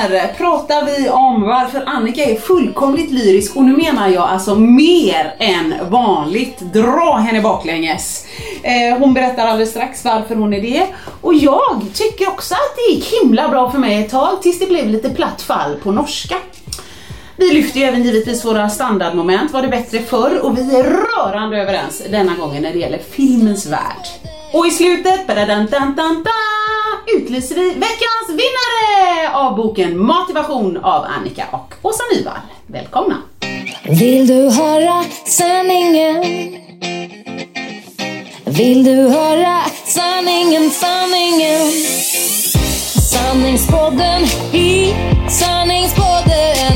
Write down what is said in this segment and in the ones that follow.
Här pratar vi om varför Annika är fullkomligt lyrisk och nu menar jag alltså mer än vanligt. Dra henne baklänges. Eh, hon berättar alldeles strax varför hon är det och jag tycker också att det gick himla bra för mig ett tag tills det blev lite platt fall på norska. Vi lyfter ju även givetvis våra standardmoment, var det bättre förr? Och vi är rörande överens denna gången när det gäller filmens värld. Och i slutet, utlyser vi veckans vinnare av boken Motivation av Annika och Åsa Nyvall. Välkomna! Vill du höra sanningen? Vill du höra sanningen, sanningen? Sanningspodden i sanningspodden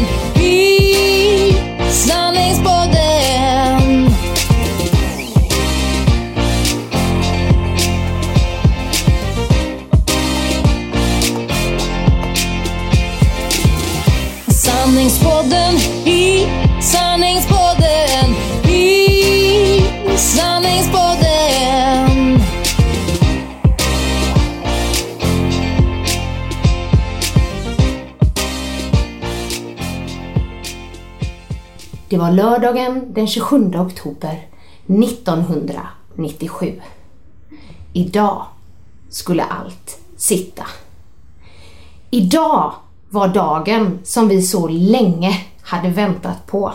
Det var lördagen den 27 oktober 1997. Idag skulle allt sitta. Idag var dagen som vi så länge hade väntat på.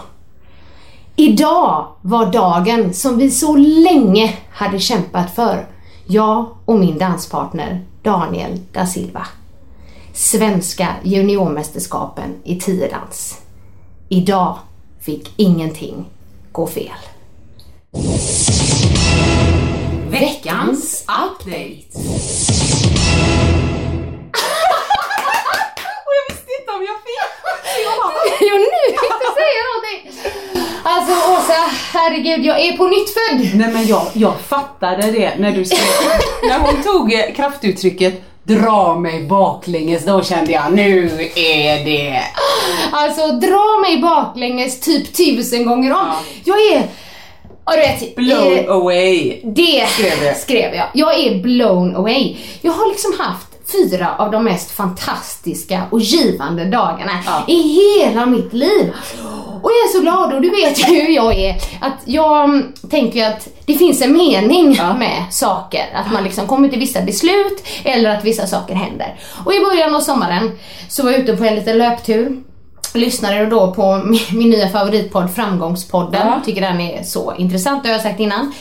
Idag var dagen som vi så länge hade kämpat för. Jag och min danspartner Daniel da Silva. Svenska juniormästerskapen i tiodans. Idag fick ingenting gå fel. Veckans update. och jag visste inte om jag fick. Jo, nu fick du säga någonting! Alltså Åsa, herregud, jag är på nytt född! Nej men jag, jag fattade det när du skrev, när hon tog eh, kraftuttrycket dra mig baklänges, då kände jag nu är det... Alltså dra mig baklänges typ tusen gånger om. Ja. Jag är... Ja, du vet, Blown eh, away. Det Skrev jag. skrev jag. Jag är blown away. Jag har liksom haft fyra av de mest fantastiska och givande dagarna Ja. i hela mitt liv. Och jag är så glad och du vet ju hur jag är. Att jag mm, tänker ju att det finns en mening Ja. med saker. Att man liksom kommer till vissa beslut eller att vissa saker händer. Och i början av sommaren så var jag ute på en liten löptur. Lyssnade då på min, min nya favoritpodd Framgångspodden. Ja. Tycker den är så intressant, det har jag sagt innan.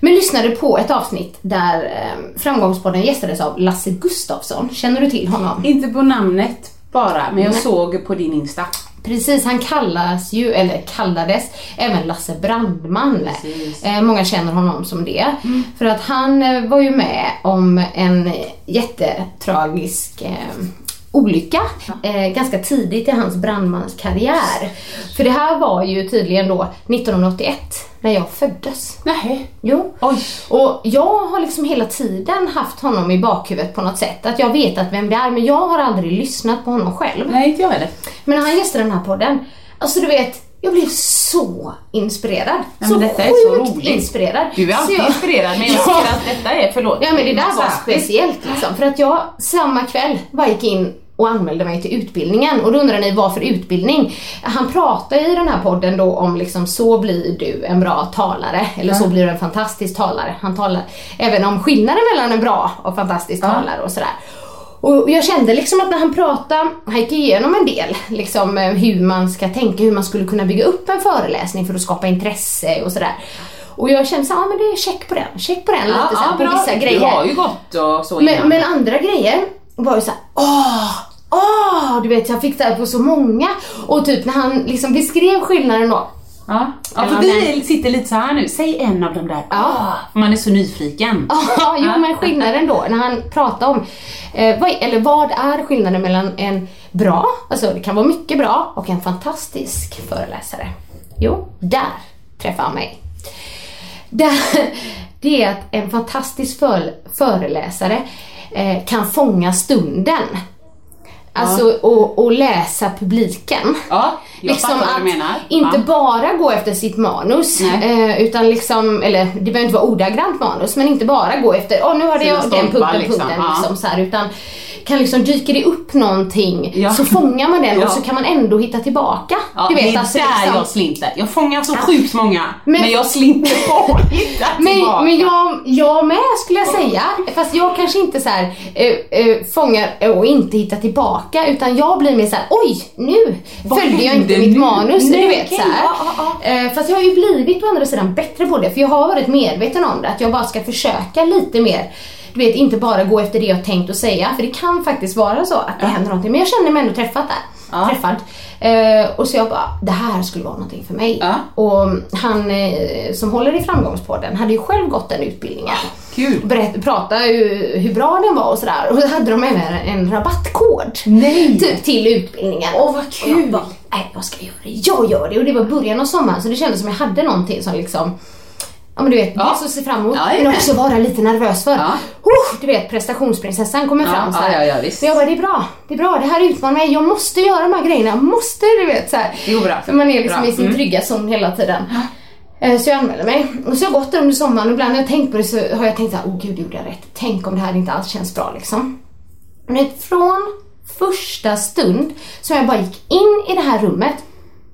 Men lyssnade på ett avsnitt där eh, Framgångspodden gästades av Lasse Gustafsson. Känner du till honom? Inte på namnet bara, men jag Nej. såg på din Insta. Precis, han kallas ju, eller kallades, även Lasse Brandman. Eh, många känner honom som det. För att han eh, var ju med om en jättetragisk eh, olycka eh, ganska tidigt i hans brandmanskarriär. För det här var ju tydligen då 1981 när jag föddes. Nej. Jo. Oj. Och jag har liksom hela tiden haft honom i bakhuvudet på något sätt. Att jag vet att vem det är, men jag har aldrig lyssnat på honom själv. Nej, inte jag heller. Men när han gästade den här podden, alltså du vet, jag blev så inspirerad. Ja, men detta är så sjukt roligt. inspirerad. Du är Så alltid jag- inspirerad, men jag Ja. ser att detta är, förlåt. Ja men det där var speciellt liksom. För att jag samma kväll bara gick in och anmälde mig till utbildningen. Och då undrar ni vad för utbildning? Han pratar i den här podden då om liksom så blir du en bra talare. Eller så blir du en fantastisk talare. Han talar även om skillnaden mellan en bra och fantastisk Ja. talare och sådär. Och jag kände liksom att när han pratade, han gick igenom en del, liksom eh, hur man ska tänka, hur man skulle kunna bygga upp en föreläsning för att skapa intresse och sådär. Och jag kände såhär, ja men det är check på den, check på den lite så här, på vissa grejer. Du har ju gått och så innan. Men, men andra grejer var ju såhär, åh, åh, du vet jag fick det här på så många. Och typ när han liksom beskrev skillnaden då. Ja, ja för vi sitter lite så här nu. Säg en av de där. Ja. För Man är så nyfiken. Ja, jo men skillnaden då när han pratade om, eh, vad, eller vad är skillnaden mellan en bra, alltså det kan vara mycket bra, och en fantastisk föreläsare? Jo, där träffade han mig. Där, det är att en fantastisk för, föreläsare eh, kan fånga stunden. Alltså och, och läsa publiken. Ja, jag fattar vad du menar. inte Ja. bara gå efter sitt manus, eh, utan liksom, eller det behöver inte vara ordagrant manus, men inte bara gå efter, åh nu har Sina jag den punkten, liksom. punkten Ja. liksom så här, utan kan liksom dyker det upp någonting Ja. så fångar man den Ja. och så kan man ändå hitta tillbaka. Ja, du vet, det är alltså, där liksom- jag slinter. Jag fångar så sjukt många, men, Men- jag slinter på att hitta Men, tillbaka. men jag, jag med skulle jag säga. Fast jag kanske inte så här, eh, eh, fångar och inte hittar tillbaka utan jag blir mer så här: oj nu Vad följde jag inte mitt nu? manus. Nej, du vet okej, så här. Eh, Fast jag har ju blivit å andra sidan bättre på det för jag har varit medveten om det. Att jag bara ska försöka lite mer. Du vet inte bara gå efter det jag tänkt att säga för det kan faktiskt vara så att det händer någonting. Men jag känner mig ändå träffad där. Ja. Träffad. Eh, och så jag bara, det här skulle vara någonting för mig. Ja. Och han eh, som håller i framgångspodden hade ju själv gått den utbildningen. Kul. Berätt, prata hur, hur bra den var och sådär. Och så hade de även en rabattkod. Nej. Typ till utbildningen. Åh, vad Och kul. jag bara, nej jag ska göra det. Jag gör det. Och det var början av sommaren så det kändes som jag hade någonting som liksom Ja men du vet, Ja. att se fram emot Ja, men också vara lite nervös för. Ja. Oh, du vet prestationsprinsessan kommer fram så här. ja, ja, visst. Men jag bara, det är bra. Det är bra. Det här utmanar mig. Jag måste göra de här grejerna. Jag måste, du vet så här. Jo, bra. För man är liksom Bra. i sin Mm. trygga zon hela tiden. Eh, Så jag anmälde mig. Och så har jag gått där under sommaren och ibland när jag tänkt på det så har jag tänkt så här, åh gud gjorde jag rätt? Tänk om det här inte alls känns bra liksom. Men från första stund som jag bara gick in i det här rummet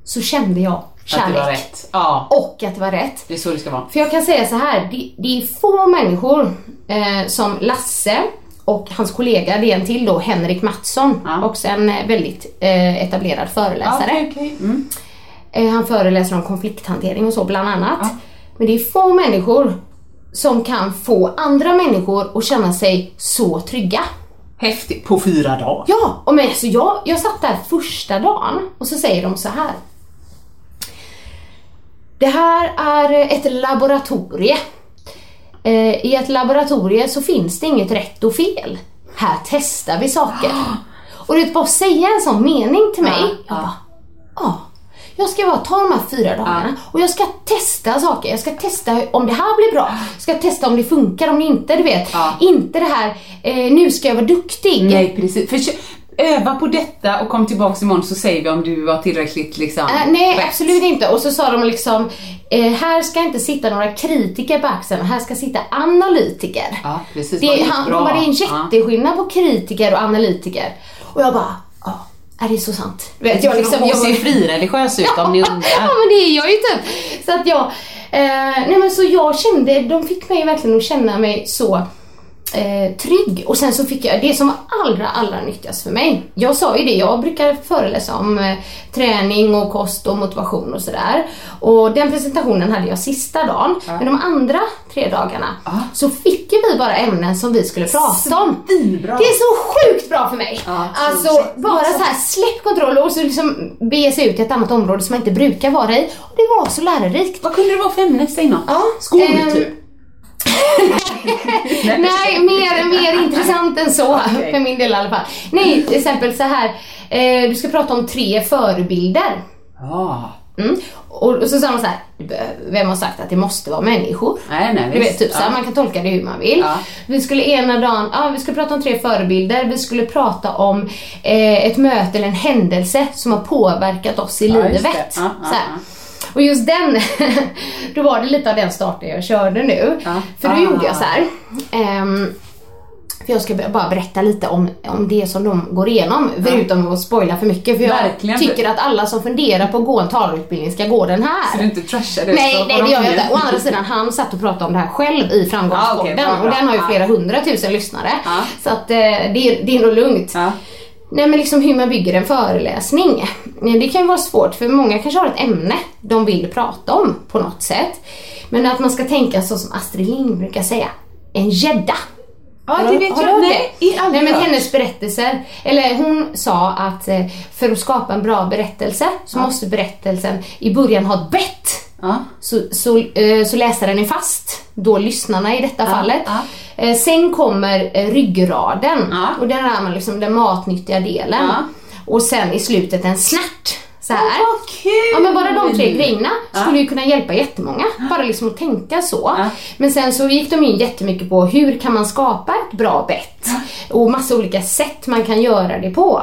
så kände jag Att det var kärlek. rätt. Ja, Och att det var rätt. det är så det ska vara. För jag kan säga så här, det, det är få människor eh, som Lasse och hans kollega, det är en till då, Henrik Mattsson, Ja. också en eh, väldigt eh, etablerad föreläsare. okej, okej. Mm. Eh, han föreläser om konflikthantering och så bland annat. Ja. Men det är få människor som kan få andra människor att känna sig så trygga. Häftigt. På fyra dagar. Ja, och men alltså jag, jag satt där första dagen och så säger de så här. Det här är ett laboratorie. Eh, I ett laboratorie så finns det inget rätt och fel. Här testar vi saker. Och du vet, bara säga en sån mening till mig. Ja, jag ja. bara, ja. Jag ska bara ta de här fyra dagarna och jag ska testa saker. Jag ska testa om det här blir bra. Jag ska testa om det funkar, om det inte, du vet. Inte det här, eh, nu ska jag vara duktig. Nej, precis. Försök, öva på detta och kom tillbaks imorgon så säger vi om du var tillräckligt liksom Äh, nej, rätt. absolut inte. Och så sa de liksom, eh, här ska inte sitta några kritiker på axeln, här ska sitta analytiker. Ja, precis. Det, han, bra. bara, det är en Ja. jätteskillnad på kritiker och analytiker. Och jag bara, ja, är det är så sant? Vet, jag, liksom, jag, ser frireligiös ut om ni ja undrar. men det är jag ju typ. Så att jag, eh, nej men så jag kände, de fick mig verkligen att känna mig så eh, trygg. Och sen så fick jag det som var allra, allra nyttigast för mig. Jag sa ju det, jag brukar föreläsa om eh, träning och kost och motivation och sådär. Och den presentationen hade jag sista dagen. Men de andra tre dagarna så fick ju vi bara ämnen som vi skulle prata om. Svinbra. Det är så sjukt bra för mig! Ja, alltså bara så här släpp kontroll och så liksom bege sig ut i ett annat område som man inte brukar vara i. Och det var så lärorikt. Vad kunde det vara för ämne? Säg något. Ja, Skol ehm, typ. Nej, mer, mer intressant än så. Okej. För min del i alla fall. Nej, till exempel så här. Eh, du ska prata om tre förebilder. Ja. Mm. Och, och så sa man så här. Vem har sagt att det måste vara människor? Nej, nej, Du vet, visst. typ så här, man kan tolka det hur man vill. Ja. Vi skulle ena dagen, ja, vi skulle prata om tre förebilder. Vi skulle prata om eh, ett möte eller en händelse som har påverkat oss i Ja, livet. så. Och just den, då var det lite av den starten jag körde nu. Ja. För då Ah. gjorde jag så här. ehm, för jag ska bara berätta lite om, om det som de går igenom, förutom att spoila för mycket. För jag Verkligen. tycker att alla som funderar på att gå en talarutbildning ska gå den här. Så du inte trashar det. Nej, nej det de gör jag inte. Å andra sidan, han satt och pratade om det här själv i Framgångspodden Ja, bra, bra. och den har ju Ja. flera hundratusen lyssnare. Ja. Så att eh, det, är- det är nog lugnt. Ja. Nej men liksom hur man bygger en föreläsning. Det kan ju vara svårt för många kanske har ett ämne de vill prata om på något sätt. Men att man ska tänka så som Astrid Lind brukar säga, en gädda. Ja, det vet har jag. Nej, det? Nej men hennes berättelser, eller hon sa att eh, för att skapa en bra berättelse så måste berättelsen i början ha ett bett. Ja. Så, så, eh, så läsaren är fast, då lyssnarna i detta fallet. ja. Eh, Sen kommer ryggraden Ja. och där är liksom den matnyttiga delen. Och sen i slutet en snärt. Så här. Vad kul! Ja men bara de tre grejerna skulle ju kunna hjälpa jättemånga. Bara liksom att tänka så. Men sen så gick de in jättemycket på hur kan man skapa ett bra bett? Och massa olika sätt man kan göra det på.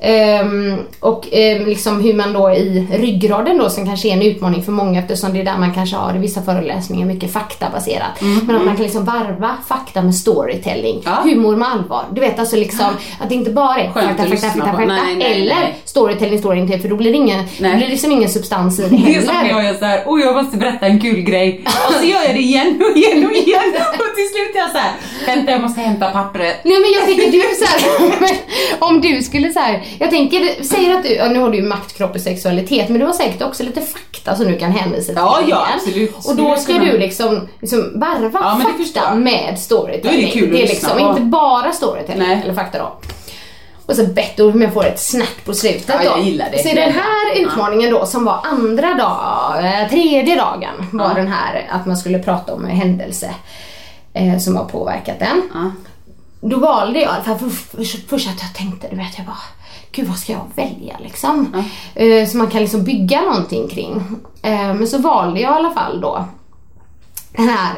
Ehm, och ehm, liksom hur man då i ryggraden då som kanske är en utmaning för många eftersom det är där man kanske har i vissa föreläsningar mycket faktabaserat. Men att man kan liksom varva fakta med storytelling. Ja. Humor med allvar. Du vet alltså liksom att det inte bara är fakta, fakta, fakta, fakta. Nej, nej, eller nej. storytelling, storytelling för då blir det ingen, det blir liksom ingen substans i det Det är heller. som när jag gör såhär, oh jag måste berätta en kul grej. Och så gör jag det igen och igen och igen. Och till slut är jag såhär, vänta jag måste hämta pappret. Nej men jag tänker du så här, men om du skulle så här, jag tänker, säger att du, ja, nu har du ju makt, kropp och sexualitet men du har säkert också lite fakta som du kan hänvisa till. Ja, ja, absolut. Och då ska du liksom, liksom varva Ja, fakta med storytelling. Då är det kul att det är lyssna liksom på. inte bara storytelling Nej. eller fakta då. Och så bett om jag får ett snärt på slutet Ja, då. jag gillar det. Så den här utmaningen då som var andra dag, eh, tredje dagen var Ja. den här att man skulle prata om en händelse eh, som har påverkat den. Ja. Då valde jag, för- först att jag tänkte, du vet jag bara, gud vad ska jag välja liksom? Eh, Så man kan liksom bygga någonting kring. Eh, Men så valde jag i alla fall då den här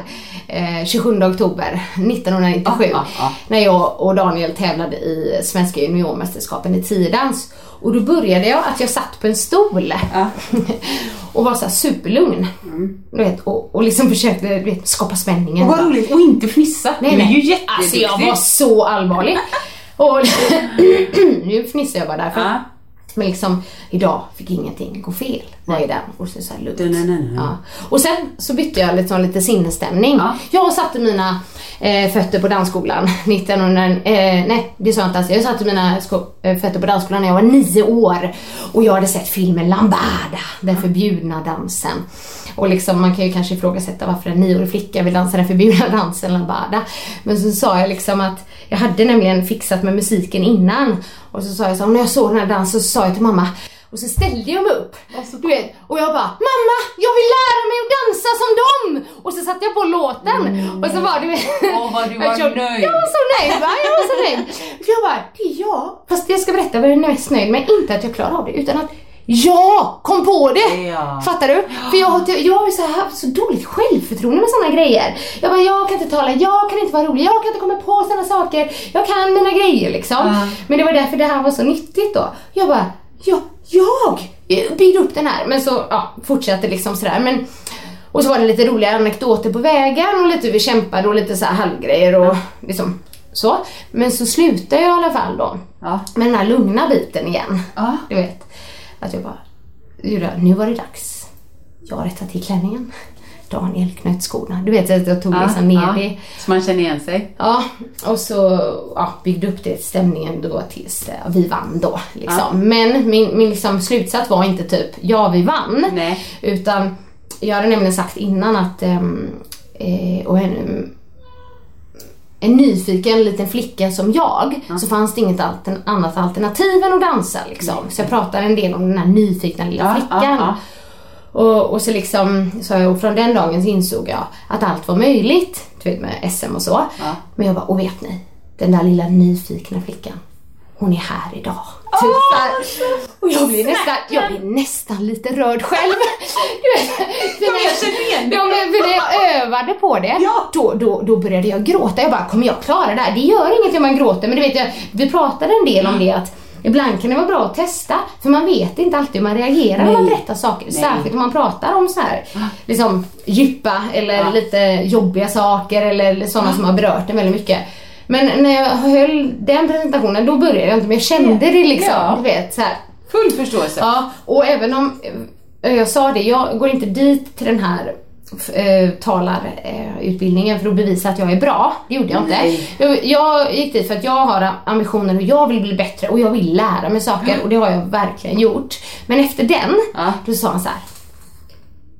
eh, 27 oktober 1997 Ja, ja, ja. när jag och Daniel tävlade i svenska juniormästerskapen i tiodans. Och då började jag att jag satt på en stol och var så här superlugn. Du vet, och, och liksom försökte vet, skapa spänningen. Och vad roligt, och inte fnissa. Nej, du är nej. ju jätteduktig. Alltså jag var så allvarlig. Och nu fnissar jag bara därför. Ja. Men liksom, idag fick ingenting gå fel. Vad är den? Och så, så här lugnt. Ja. Och sen så bytte jag liksom lite sinnesstämning. Ja. Jag satte mina eh, fötter på dansskolan 1900, eh, nej det sa jag inte alls. Jag satte mina sko- eh, fötter på dansskolan när jag var nio år. Och jag hade sett filmen Lambada, den förbjudna dansen. Och liksom, man kan ju kanske ifrågasätta varför en nioårig flicka vill dansa den förbjudna dansen Lambada. Men så sa jag liksom att jag hade nämligen fixat med musiken innan. Och så sa jag så här, när jag såg den här dansen så sa jag till mamma och så ställde jag mig upp. Du vet, och jag bara Mamma, jag vill lära mig att dansa som dem! Och så satte jag på låten. Och så var det... Åh, vad du Jag var körde- nöjd. Jag var så nöjd va? Jag var så nöjd. För jag bara, det är jag. Fast jag ska berätta vad jag är mest nöjd med. Inte att jag klarar av det utan att jag kom på det! Ja. Fattar du? För jag, har- jag har så här så dåligt självförtroende med såna grejer. Jag bara, jag kan inte tala, jag kan inte vara rolig, jag kan inte komma på såna saker. Jag kan mina grejer liksom. Ja. Men det var därför det här var så nyttigt då. Jag bara, ja, jag byggde upp den här. Men så ja, fortsatte liksom sådär. Men, och så var det lite roliga anekdoter på vägen och lite hur vi kämpade och lite så här halvgrejer och liksom så. Men så slutade jag i alla fall då Ja. med den här lugna biten igen. Ja. Du vet, att jag bara, nu var det dags. Jag rättade till klänningen. Daniel knöt skorna. Du vet att jag tog liksom ner det. Så man känner igen sig. Ja, och så ja, byggde upp det stämningen då tills eh, vi vann då. Liksom. Ja. Men min, min liksom slutsats var inte typ ja vi vann. Nej. Utan jag hade nämligen sagt innan att ehm, eh, och en, en nyfiken liten flicka som jag så fanns det inget altern, annat alternativ än att dansa liksom. Så jag pratade en del om den här nyfikna lilla Ja, flickan. Och, och så liksom, så jag, och från den dagen så insåg jag att allt var möjligt. Du vet med SM och så. Ja. Men jag bara, och vet ni? Den där lilla nyfikna flickan. Hon är här idag. Typ här. Och jag blir, nästan, jag blir nästan lite rörd själv. Du vet, när jag känner igen det. Ja, men för när jag övade på det, Ja. då, då, då började jag gråta. Jag bara, kommer jag klara det här? Det gör inget om man gråter. Men du vet, jag, vi pratade en del om det att Ibland kan det vara bra att testa, för man vet inte alltid hur man reagerar när man Nej. berättar saker. Särskilt om man pratar om så här, liksom djupa eller Ja. lite jobbiga saker eller sådana som har berört en väldigt mycket. Men när jag höll den presentationen, då började jag inte, men jag kände det liksom. Ja. Du vet, så här. Full förståelse. Ja, och även om, eh, jag sa det, jag går inte dit till den här eh, talarutbildningen för att bevisa att jag är bra. Det gjorde jag inte. Jag, jag gick dit för att jag har ambitioner och jag vill bli bättre och jag vill lära mig saker och det har jag verkligen gjort. Men efter den, Ja. då sa han så här.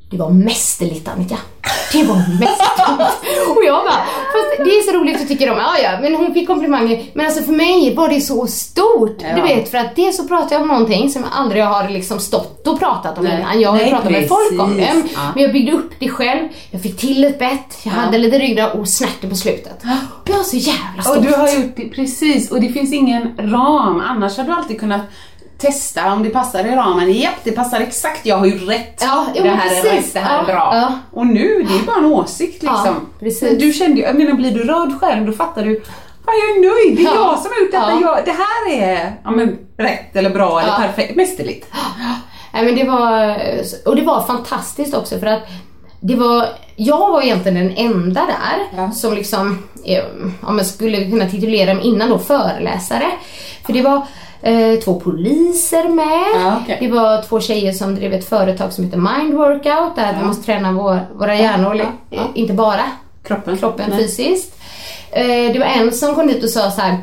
Det var mästerligt Annika. Det var mästerligt. och jag bara, fast det är så roligt att tycka om, ja ja, men hon fick komplimanger. Men alltså för mig var det så stort. Ja. Du vet, för att det så pratar jag om någonting som jag aldrig har liksom stått och pratat om Nej. innan. Jag har pratat med folk om det. precis. Ja. Men jag byggde upp det själv, jag fick till ett bett, jag Ja. hade lite ryggrad och snärte på slutet. Och jag var så jävla stolt. Och du har gjort det, precis, och det finns ingen ram. Annars hade du alltid kunnat testa om det passar i ramen. Japp, det passar exakt. Jag har ju rätt. Ja, jo, det här är precis. rätt, det här är Ja, bra. ja. Och nu, det är bara en åsikt liksom. Men Du kände ju, jag menar blir du rörd själv då fattar du Ja, jag är nöjd. Det är Ja. jag som har gjort detta. Ja. Jag, det här är ja, men, rätt eller bra eller Ja. perfekt. Mästerligt. Nej, men det var, och det var fantastiskt också för att det var, jag var egentligen den enda där Ja. som liksom, eh, om man skulle kunna titulera mig innan då, föreläsare. För det var eh, två poliser med, Ja, okej. det var två tjejer som drev ett företag som heter Mind Workout, där vi måste träna vår, våra hjärnor, ja, ja. inte bara Kroppen. kroppen Nej. fysiskt. Eh, det var en som kom dit och sa så här.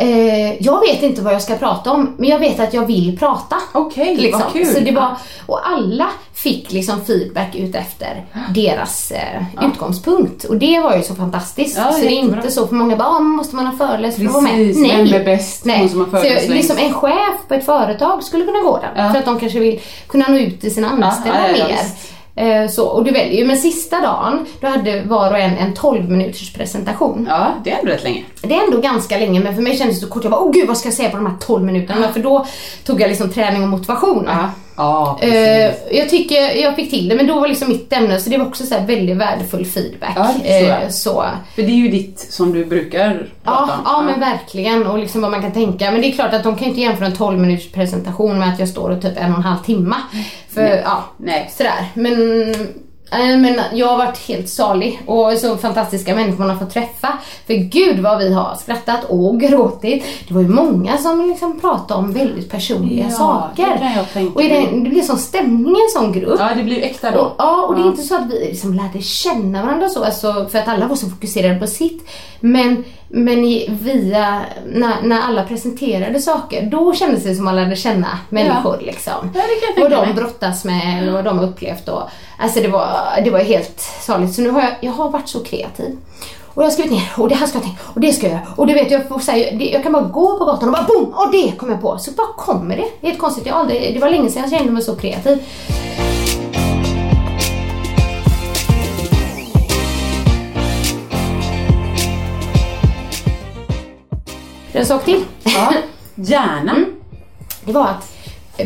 Eh, jag vet inte vad jag ska prata om, men jag vet att jag vill prata. Okej, liksom. vad kul. Så det var, och alla fick liksom feedback ut efter deras eh, utgångspunkt. Och det var ju så fantastiskt. Ja, så det är inte så för många bara, ah, måste man ha föreläsning för att vara med? Precis, Nej. vem är bäst? Nej. Som har så föreläst liksom en chef på ett företag skulle kunna gå där. Ja. För att de kanske vill kunna nå ut till sina anställda ja, ja, mer. Eh, Så, och du väljer ju, men sista dagen, då hade var och en en 12 minuters presentation. Ja, det är ändå rätt länge. Det är ändå ganska länge men för mig kändes det så kort. Jag bara, åh gud vad ska jag säga på de här 12 minuterna? För då tog jag liksom träning och motivation. Ja, ja. Eh, jag tycker jag fick till det men då var liksom mitt ämne så det var också så väldigt värdefull feedback. Ja, det. Eh, så. För det är ju ditt som du brukar prata Ja, om. ja men verkligen och liksom vad man kan tänka. Men det är klart att de kan ju inte jämföra en 12 minuters presentation med att jag står och typ en och en halv timme. För ja, Nej. sådär. Men, men jag har varit helt salig och så fantastiska människor man har fått träffa. För gud vad vi har skrattat och gråtit. Det var ju många som liksom pratade om väldigt personliga Ja, saker. det kan jag tänka och den, det blev sån stämning i en sån grupp. Ja, det blir ju äkta då. Och, ja, och det är inte så att vi liksom lärde känna varandra så, alltså, för att alla var så fokuserade på sitt. Men, men i, via, när, när alla presenterade saker, då kändes det som att man lärde känna människor. Liksom. Ja, jag vad tänka de brottas med eller vad de har upplevt. Och, alltså det var, det var helt saligt. Så nu har jag, jag har varit så kreativ. Och jag har skrivit ner och det här ska jag tänka och det ska jag göra. Och du vet jag säga, det, jag kan bara gå på gatan och bara boom! Och det kommer jag på. Så bara kommer det. Helt konstigt. Jag aldrig, det var länge sedan jag kände mig så kreativ. En sak till. Ja, gärna. Mm. Det var att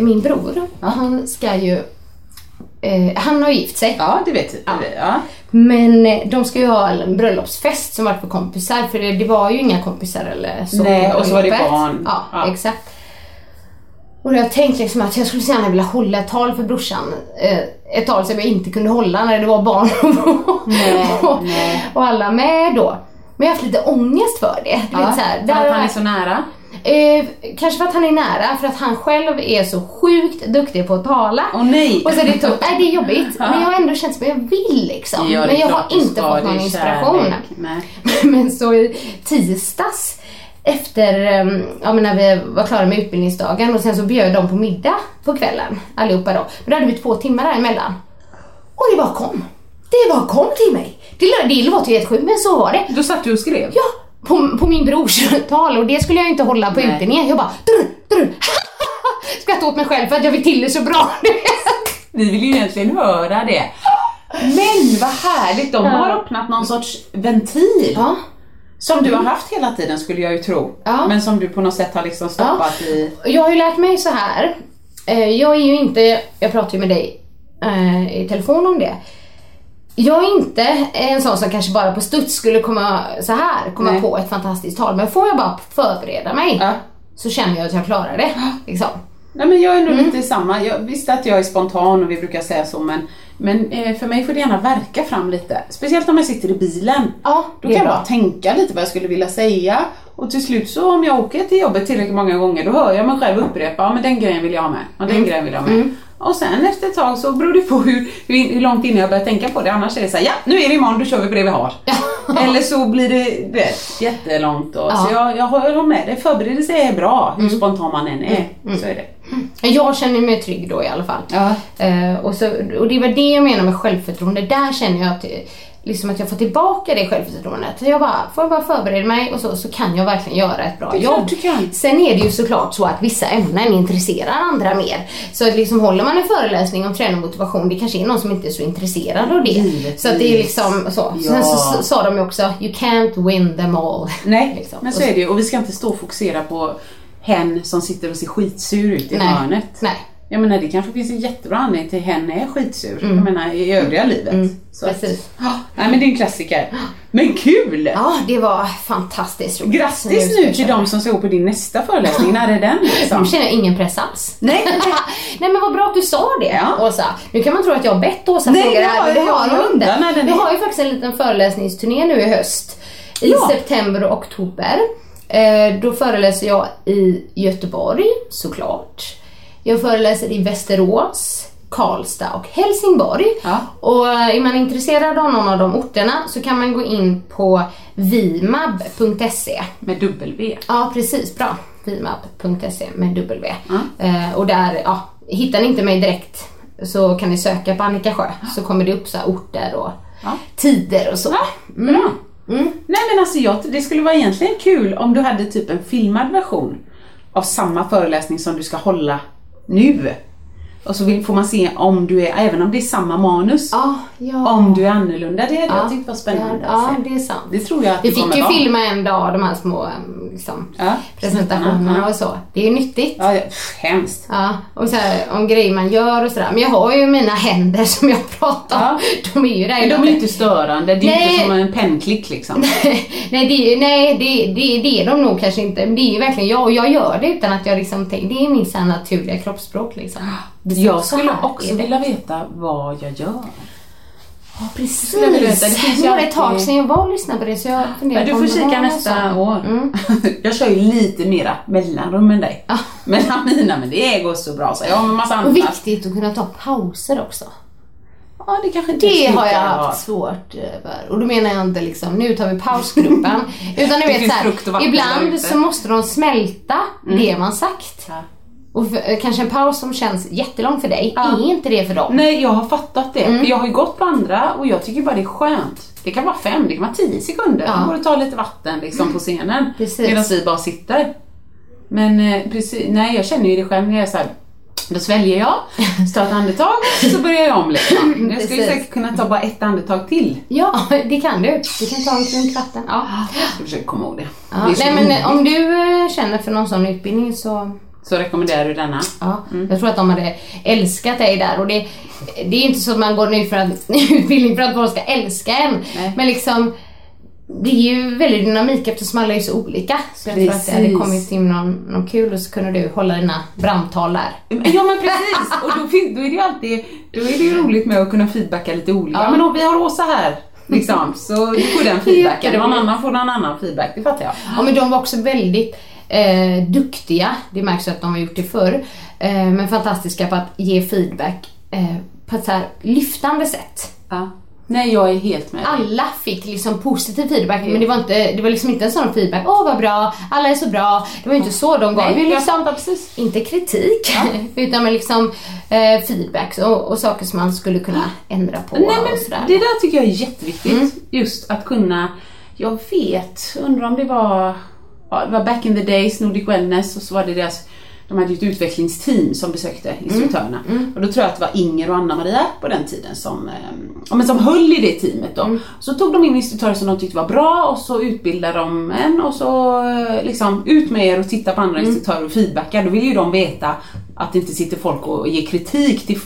min bror, han ska ju... Eh, han har gift sig. Ja, det vet jag. Ja. Men eh, de ska ju ha en bröllopsfest som var för kompisar för det, det var ju inga kompisar eller så Nej, och så var det barn. Ja, Ja. exakt. Och jag tänkte liksom att jag skulle så gärna vilja hålla ett tal för brorsan. Eh, ett tal som jag inte kunde hålla när det var barn Nej, och, nej. och alla med då. Men jag har haft lite ångest för det. Du Ja, vet, så här, för att han är så nära. Eh, kanske för att han är nära, för att han själv är så sjukt duktig på att tala. Åh nej! Och så är det, tog, nej, det är jobbigt, men jag har ändå känt som jag vill liksom. Ja, men jag har inte fått någon inspiration. men så i tisdags efter, eh, ja men när vi var klara med utbildningsdagen och sen så bjöd de på middag på kvällen allihopa då. Men då hade vi två timmar däremellan. Och det bara kom. Det bara kom till mig. Det, det låter ju helt sjukt men så var det. Då satt du och skrev? Ja, på, på min brors tal och det skulle jag inte hålla på Nej. Jag bara drr, drr, skrattade åt mig själv för att jag fick till det så bra. Vi vill ju egentligen höra det. Men vad härligt, de har öppnat någon sorts ventil. ja. Som du har haft hela tiden skulle jag ju tro. Ja. Men som du på något sätt har liksom stoppat i... Jag har ju lärt mig så här. Eh, Jag är ju inte, jag pratar ju med dig eh, i telefon om det. Jag är inte en sån som kanske bara på studs skulle komma så här, komma Nej. på ett fantastiskt tal. Men får jag bara förbereda mig Ja. så känner jag att jag klarar det. Liksom. Nej men jag är nog Mm. lite samma. Jag visste att jag är spontan och vi brukar säga så men, men eh, för mig får det gärna verka fram lite. Speciellt om jag sitter i bilen. Ja, Då kan jag bara tänka lite vad jag skulle vilja säga. Och till slut så om jag åker till jobbet tillräckligt många gånger då hör jag mig själv upprepa, ja men den grejen vill jag ha med. Och den Mm. grejen vill jag ha med. Och sen efter ett tag så beror det på hur, hur, långt innan jag börjar tänka på det. Annars är det så här, ja nu är det imorgon, då kör vi på det vi har. Eller så blir det, vet, jättelångt. Och, Ja. Mm. Så jag, jag, har med det. Förberedelse är bra, hur spontan man än är. Så är det. Jag känner mig trygg då i alla fall. Ja. Eh, och, så, och det var det jag menar med självförtroende. Där känner jag att, liksom att jag får tillbaka det självförtroendet. Jag bara, får jag bara förbereda mig och så, så kan jag verkligen göra ett bra jobb. Sen är det ju såklart så att vissa ämnen intresserar andra mer. Så att liksom håller man en föreläsning om träning och motivation, det kanske är någon som inte är så intresserad av det. Givetvis. Så att det är liksom så. Ja. Sen så, så sa de ju också, you can't win them all. Nej, Liksom. men så är det ju. Och vi ska inte stå och fokusera på hen som sitter och ser skitsur ut i Nej. hörnet. Nej. Jag menar det kanske finns en jättebra anledning till henne är skitsur. Jag menar i övriga livet. Så att- Mm. precis. Ja, nej men det är en klassiker. Men kul! Ja, det var fantastiskt roligt. Grattis nu till de som gå på din nästa föreläsning. När är den liksom? Nu känner jag ingen press alls. Nej. Nej men vad bra att du sa det Ja. Åsa. Nu kan man tro att jag har bett Åsa Nej, fråga det här, har men det har Jag inte. Vi har ju faktiskt en liten föreläsningsturné nu i höst. I Ja. september och oktober. Eh, då föreläser jag i Göteborg, såklart. Jag föreläser i Västerås, Karlstad och Helsingborg. Ja. Och eh, är man intresserad av någon av de orterna så kan man gå in på vimab.se. Med W. Ja, precis. Bra. Vimap.se med W. Eh, och där, ja, hittar ni inte mig direkt så kan ni söka på Annika Sjö så kommer det upp så orter och Ja. tider och så. Ja, bra. Nej men alltså jag, det skulle vara egentligen kul om du hade typ en filmad version av samma föreläsning som du ska hålla nu. Och så vill, får man se om du är, även om det är samma manus, Ja, ja. om du är annorlunda. Det hade ja. jag tyckt var spännande Ja, ja, det är sant. Det tror jag att Vi det fick ju filma en dag, de här små liksom, Ja, presentationerna ja. och så. Det är ju nyttigt. Ja, ja, hemskt. Ja, och så här, om grejer man gör och sådär. Men jag har ju mina händer som jag pratar om. De är ju där Men de är inte störande, det är Nej. inte som en pennklick liksom. nej, det, nej det, det, det är de nog kanske inte. Men det är ju verkligen jag och jag gör det utan att jag liksom tänker. Det är min naturliga kroppsspråk liksom. Det Jag skulle också det. vilja veta vad jag gör. Ja, precis. veta. Det ju nu var det ett tag sedan jag var och lyssnade på det så jag funderar Ja, du på får det kika nästa år. Mm. Jag kör ju lite mera mellanrum än dig. Mellan mina, men det går så bra så jag har en massa Och annat. viktigt att kunna ta pauser också. Ja, det kanske inte Det har jag haft svårt över. Och då menar jag inte liksom, nu tar vi pausgruppen. Utan du Det vet finns så frukt och här, vatten där ibland så måste de smälta det man sagt. Ja. Och för, eh, kanske en paus som känns jättelång för dig, Ja. är inte det för dem. Nej, jag har fattat det. Mm. Jag har ju gått på andra och jag tycker bara det är skönt. Det kan vara fem, det kan vara tio sekunder. Ja. Man går och tar lite vatten liksom på scenen. Precis. Medan vi bara sitter. Men eh, precis, nej jag känner ju det själv när jag är så här, Då sväljer jag, så tar ett andetag så börjar jag om liksom. Jag skulle säkert kunna ta bara ett andetag till. Ja, det kan du. Du kan ta en vatten. Ja. Jag ska försöka komma ihåg det. Ja, det nej men eh, om du känner för någon sån utbildning så Så rekommenderar du denna. Ja, Mm. jag tror att de hade älskat dig där och det, det är inte så att man går nu för att, utbildning för att folk ska älska en. Nej. Men liksom det är ju väldigt dynamik eftersom alla är så olika. Så jag tror att det hade Precis. kommit in någon, någon kul och så kunde du hålla dina brandtal där. Ja men precis, och då, fin- då är det ju alltid då är det ju roligt med att kunna feedbacka lite olika. Ja. Men om vi har Åsa här, liksom, så du får den feedbacken. Jätteroligt. Någon annan får någon annan feedback, det fattar jag. Ja men de var också väldigt eh, duktiga, det märks att de har gjort det förr, eh, men fantastiska på att ge feedback eh, på ett så här lyftande sätt. Ja. Nej, jag är helt med alla fick liksom positiv feedback men det var, inte, det var liksom inte en sån feedback, åh vad bra, alla är så bra. Det var ju inte så de gav Nej, jag liksom, precis. inte kritik, utan med liksom eh, feedback och, och saker som man skulle kunna ändra på Nej, och men sådär. det där tycker jag är jätteviktigt. Just att kunna, jag vet, undrar om det var, ja, det var back in the days, Nordic Wellness och så var det deras de hade ju ett utvecklingsteam som besökte instruktörerna. Och då tror jag att det var Inger och Anna-Maria på den tiden som, eh, men som höll i det teamet då. Så tog de in instruktörer som de tyckte var bra och så utbildade de en och så eh, liksom ut med er och titta på andra instruktörer och feedbacka. Då vill ju de veta att det inte sitter folk och ger kritik till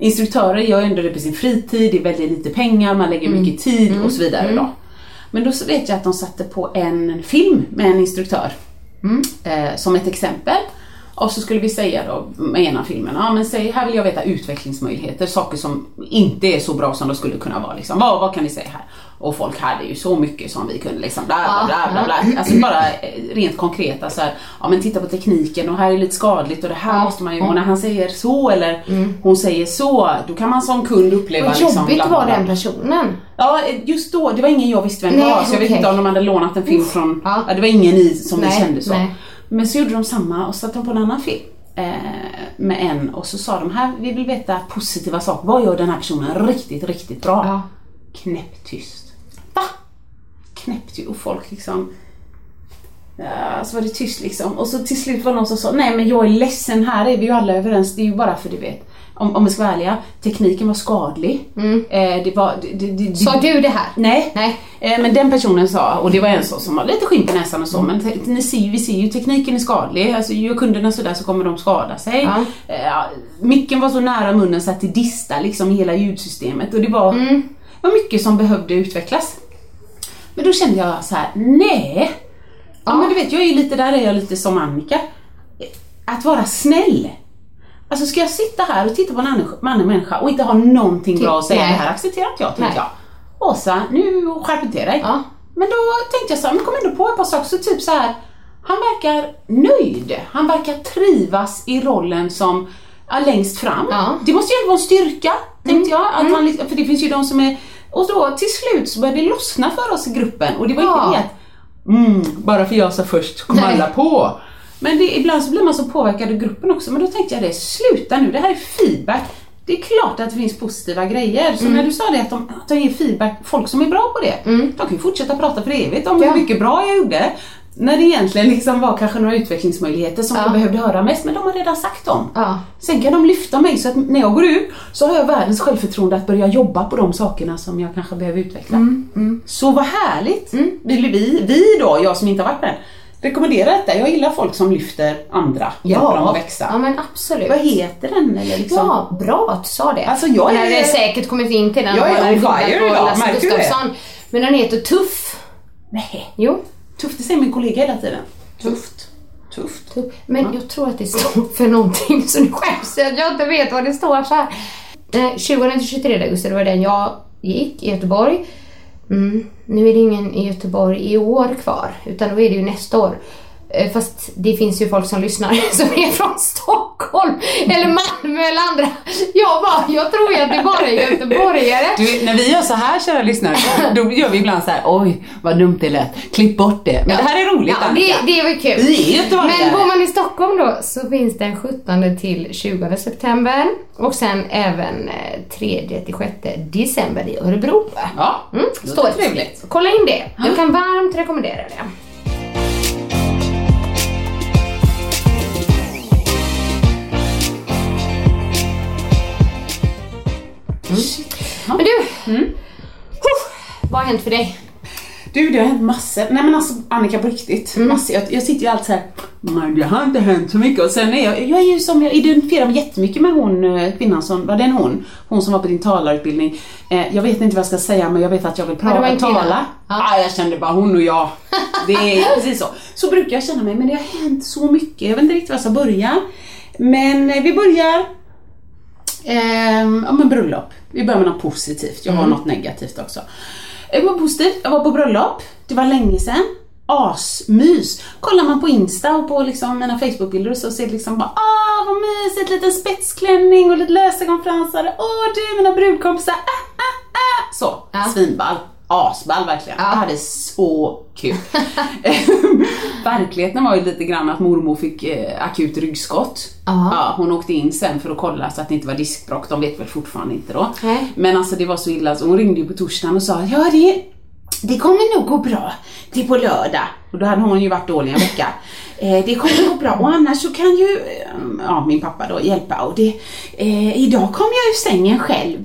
Instruktörer gör ju ändå det på sin fritid, det är väldigt lite pengar, man lägger mycket tid och så vidare. Då. Men då så vet jag att de satte på en film med en instruktör eh, som ett exempel. Och så skulle vi säga då med ena filmen, ja men säg här vill jag veta utvecklingsmöjligheter, saker som inte är så bra som de skulle kunna vara. Liksom. Vad, vad kan ni säga här? Och folk hade ju så mycket som vi kunde liksom, bla bla bla bla. bla. Alltså bara eh, rent konkreta så här, ja men titta på tekniken och här är det lite skadligt och det här måste man ju, och när han säger så eller hon säger så, då kan man som kund uppleva Vad liksom, jobbigt bla, bla, var bla. den personen. Ja, just då, det var ingen jag visste vem det var så jag vet inte om de hade lånat en film från, Ja. ja. det var ingen i som Nej, vi kände så. nej. Men så gjorde de samma och satte på en annan film eh, med en och så sa de här, vi vill veta positiva saker, vad gör den här personen riktigt, riktigt bra? Ja. Knäpptyst. Va? Knäpptyst och folk liksom Ja, så var det tyst liksom. Och så till slut var det någon som sa, nej men jag är ledsen, här är vi ju alla överens, det är ju bara för du vet. Om, om vi ska vara ärliga, tekniken var skadlig. Eh, det var, det, det, Sa du det här? Nej. Nej. Eh, Men den personen sa, och det var en så som var lite skinn på näsan och så, men ni ser, vi ser ju tekniken är skadlig. Alltså gör kunderna sådär så kommer de skada sig. Ja. Eh, ja, micken var så nära munnen så att det distade liksom hela ljudsystemet och det var, var mycket som behövde utvecklas. Men då kände jag så här: nej. Ja, men du vet, jag är lite, där är jag lite som Annika. Att vara snäll. Alltså ska jag sitta här och titta på en annan, människa och inte ha någonting bra att säga, Nej. det här accepterar inte jag, tänkte jag. Åsa, nu skärp till dig. Ja. Men då tänkte jag så här, men kom ändå på ett par saker, så typ så här. Han verkar nöjd. Han verkar trivas i rollen som ja, längst fram. Ja. Mm. Det måste ju ändå vara en styrka, tänkte jag. Att han, liksom- för det finns ju de som är... Och då till slut så började det lossna för oss i gruppen och det var Ja. inte det att mm, bara för jag sa först kom Nej. alla på. Men det, ibland så blir man så påverkad i gruppen också. Men då tänkte jag det, sluta nu, det här är feedback. Det är klart att det finns positiva grejer. Så Mm. när du sa det att de, att de ger feedback, folk som är bra på det, de kan ju fortsätta prata för evigt om Ja. hur mycket bra jag gjorde. När det egentligen liksom var kanske några utvecklingsmöjligheter som Ja. jag behövde höra mest, men de har redan sagt dem. Ja. Sen kan de lyfta mig så att när jag går ut så har jag världens självförtroende att börja jobba på de sakerna som jag kanske behöver utveckla. Mm, Så vad härligt! Vill vi, vi då, jag som inte har varit med, rekommendera detta. Jag gillar folk som lyfter andra, hjälper dem att växa. ja men absolut. Vad heter den? Eller liksom? Ja, bra att du sa det. Alltså, jag är- säkert kommit in till den Jag är on fire idag, Lasse du? Gustafsson. Men den heter Tuff. Nej, Jo, tufft, det säger min kollega hela tiden. Tufft. Tufft. Tuff. Men jag tror att det står för någonting så nu skäms jag att jag inte vet vad det står så här. Eh, 20-23 augusti, det var den jag gick i Göteborg. Mm. Nu är det ingen i Göteborg i år kvar, utan då är det ju nästa år. Eh, Fast det finns ju folk som lyssnar som är från Stockholm eller Malmö eller andra. Jag bara, jag tror ju att det bara är göteborgare. Du, när vi gör så här kära lyssnare, då gör vi ibland så här: oj vad dumt det lät, klipp bort det. Men det här är roligt Ja, det, det var kul. Vi är göteborgare. Men bor man i Stockholm då så finns den 17 till 20 september och sen även eh, 3 till 6 december i Örebro. Ja, Mm, det låter trevligt. Kolla in det. Jag kan varmt rekommendera det. Ja. Men du, huh, vad har hänt för dig? Du, det har hänt massor. Nej men alltså Annika på riktigt. Massor. Jag, jag sitter ju alltid såhär, nej det har inte hänt så mycket. Och sen är jag, jag är ju som, jag identifierar mig jättemycket med hon eh, kvinnan som, var det en hon? Hon som var på din talarutbildning. Eh, jag vet inte vad jag ska säga men jag vet att jag vill prata, kvinna. tala. Ja. Ja. jag kände bara hon och jag. Det är precis så. Så brukar jag känna mig men det har hänt så mycket. Jag vet inte riktigt var jag ska börja. Men eh, vi börjar Ehm, ja men bröllop. Vi börjar med något positivt. Jag har något negativt också. Det var positivt. Jag var på bröllop. Det var länge sedan. Asmys. Kollar man på Insta och på liksom mina Facebookbilder så ser det liksom bara ah vad mysigt, liten spetsklänning och lite lösögonfransar. Åh du mina brudkompisar. Ah, ah, ah. Så, Ja. svinball. Asball verkligen. Ja. Jag hade så kul. Verkligheten var ju lite grann att mormor fick eh, akut ryggskott. Ja. Ja, hon åkte in sen för att kolla så att det inte var diskbråck, de vet väl fortfarande inte då. Nej. Men alltså det var så illa så hon ringde ju på torsdagen och sa ja det, det kommer nog gå bra till på lördag. Och då hade hon ju varit dålig en vecka. Eh, det kommer gå bra och annars så kan ju, eh, ja min pappa då hjälpa och det, eh, idag kom jag ur sängen själv.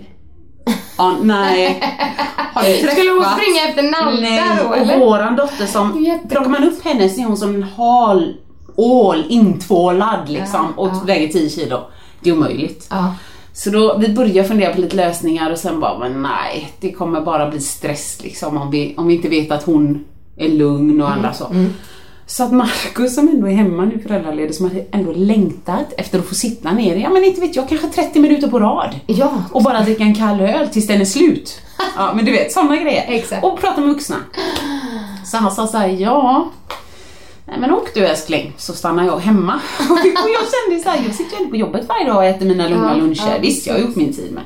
Ja, nej. Har du? Skulle hon springa efter nallar Nej, då och eller? våran dotter som, plockar man upp henne så är hon som en hal ål intvålad liksom Ja, och ja. väger 10 kilo. Det är omöjligt. Ja. Så då, vi började fundera på lite lösningar och sen bara, men nej, det kommer bara bli stress liksom om vi, om vi inte vet att hon är lugn och alla så. Så att Markus som ändå är hemma nu föräldraledig, som ändå längtat efter att få sitta ner, ja men inte vet jag, kanske 30 minuter på rad. Ja. Och bara dricka en kall öl tills den är slut. Ja men du vet, sådana grejer. Exakt. Och prata med vuxna. Så han sa såhär, ja Nej men åk du älskling, så stannar jag hemma. och jag kände så här, jag sitter ju ändå på jobbet varje dag och äter mina lugna Ja, luncher. ja, Visst, jag har gjort min tid men.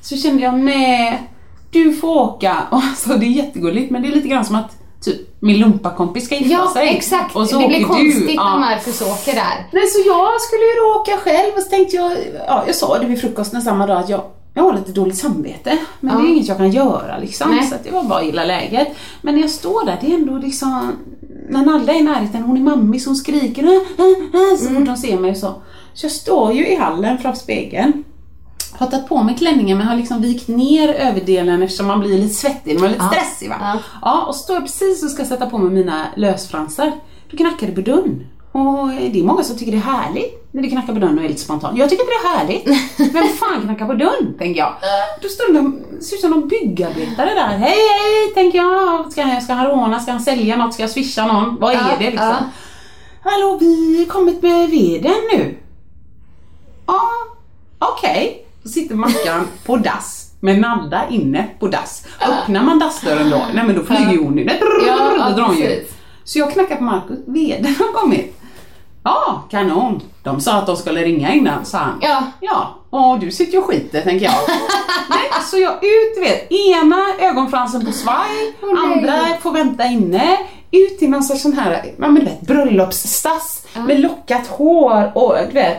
Så kände jag, nej, du får åka. Och alltså, det är jättegulligt men det är lite grann som att typ min lumpakompis ska gifta Ja, sig. exakt. Och så det blir konstigt du. när Ja. Marcus åker där. Nej, så jag skulle ju då åka själv och så tänkte jag, ja jag sa det vid frukosten samma dag att jag, jag har lite dåligt samvete. Men det är Ja. inget jag kan göra liksom. Nej. Så att det var bara att gilla läget. Men när jag står där, det är ändå liksom, när Nalla är i närheten, hon är mammis, hon skriker äh, äh, äh, så Mm. fort hon ser mig så. Så jag står ju i hallen framför spegeln. Har tagit på mig klänningen men har liksom vikt ner överdelen eftersom man blir lite svettig, man är lite Ja. stressig va. Ja. Ja, och så står jag precis och ska sätta på mig mina lösfransar. Då knackar det på dörren. Och det är många som tycker det är härligt när det knackar på dörren och är lite spontant. Jag tycker inte det är härligt. Vem fan knackar på dörren, tänker jag. Då står de, ser ut som någon byggarbetare där. Hej hej, tänker jag. Ska, ska han råna? Ska han sälja något? Ska jag swisha någon? Vad är Ja, det liksom? ja. Hallå, vi har kommit med veden nu. Ja, okej. Då sitter Mackan på dass med Nadda inne på dass. Öppnar man dassdörren då, nej men då flyger ju hon in. Ja, Då drar hon ju. Så jag knackar på Markus, veden har kommit. Ja, kanon. De sa att de skulle ringa innan, sa han. Ja. Ja, och du sitter ju och skiter tänker jag. nej, så jag ut, vet, ena ögonfransen på svaj, nej. andra får vänta inne, ut till någon sorts sån här, ja men du vet, bröllopsstass med lockat hår och du vet.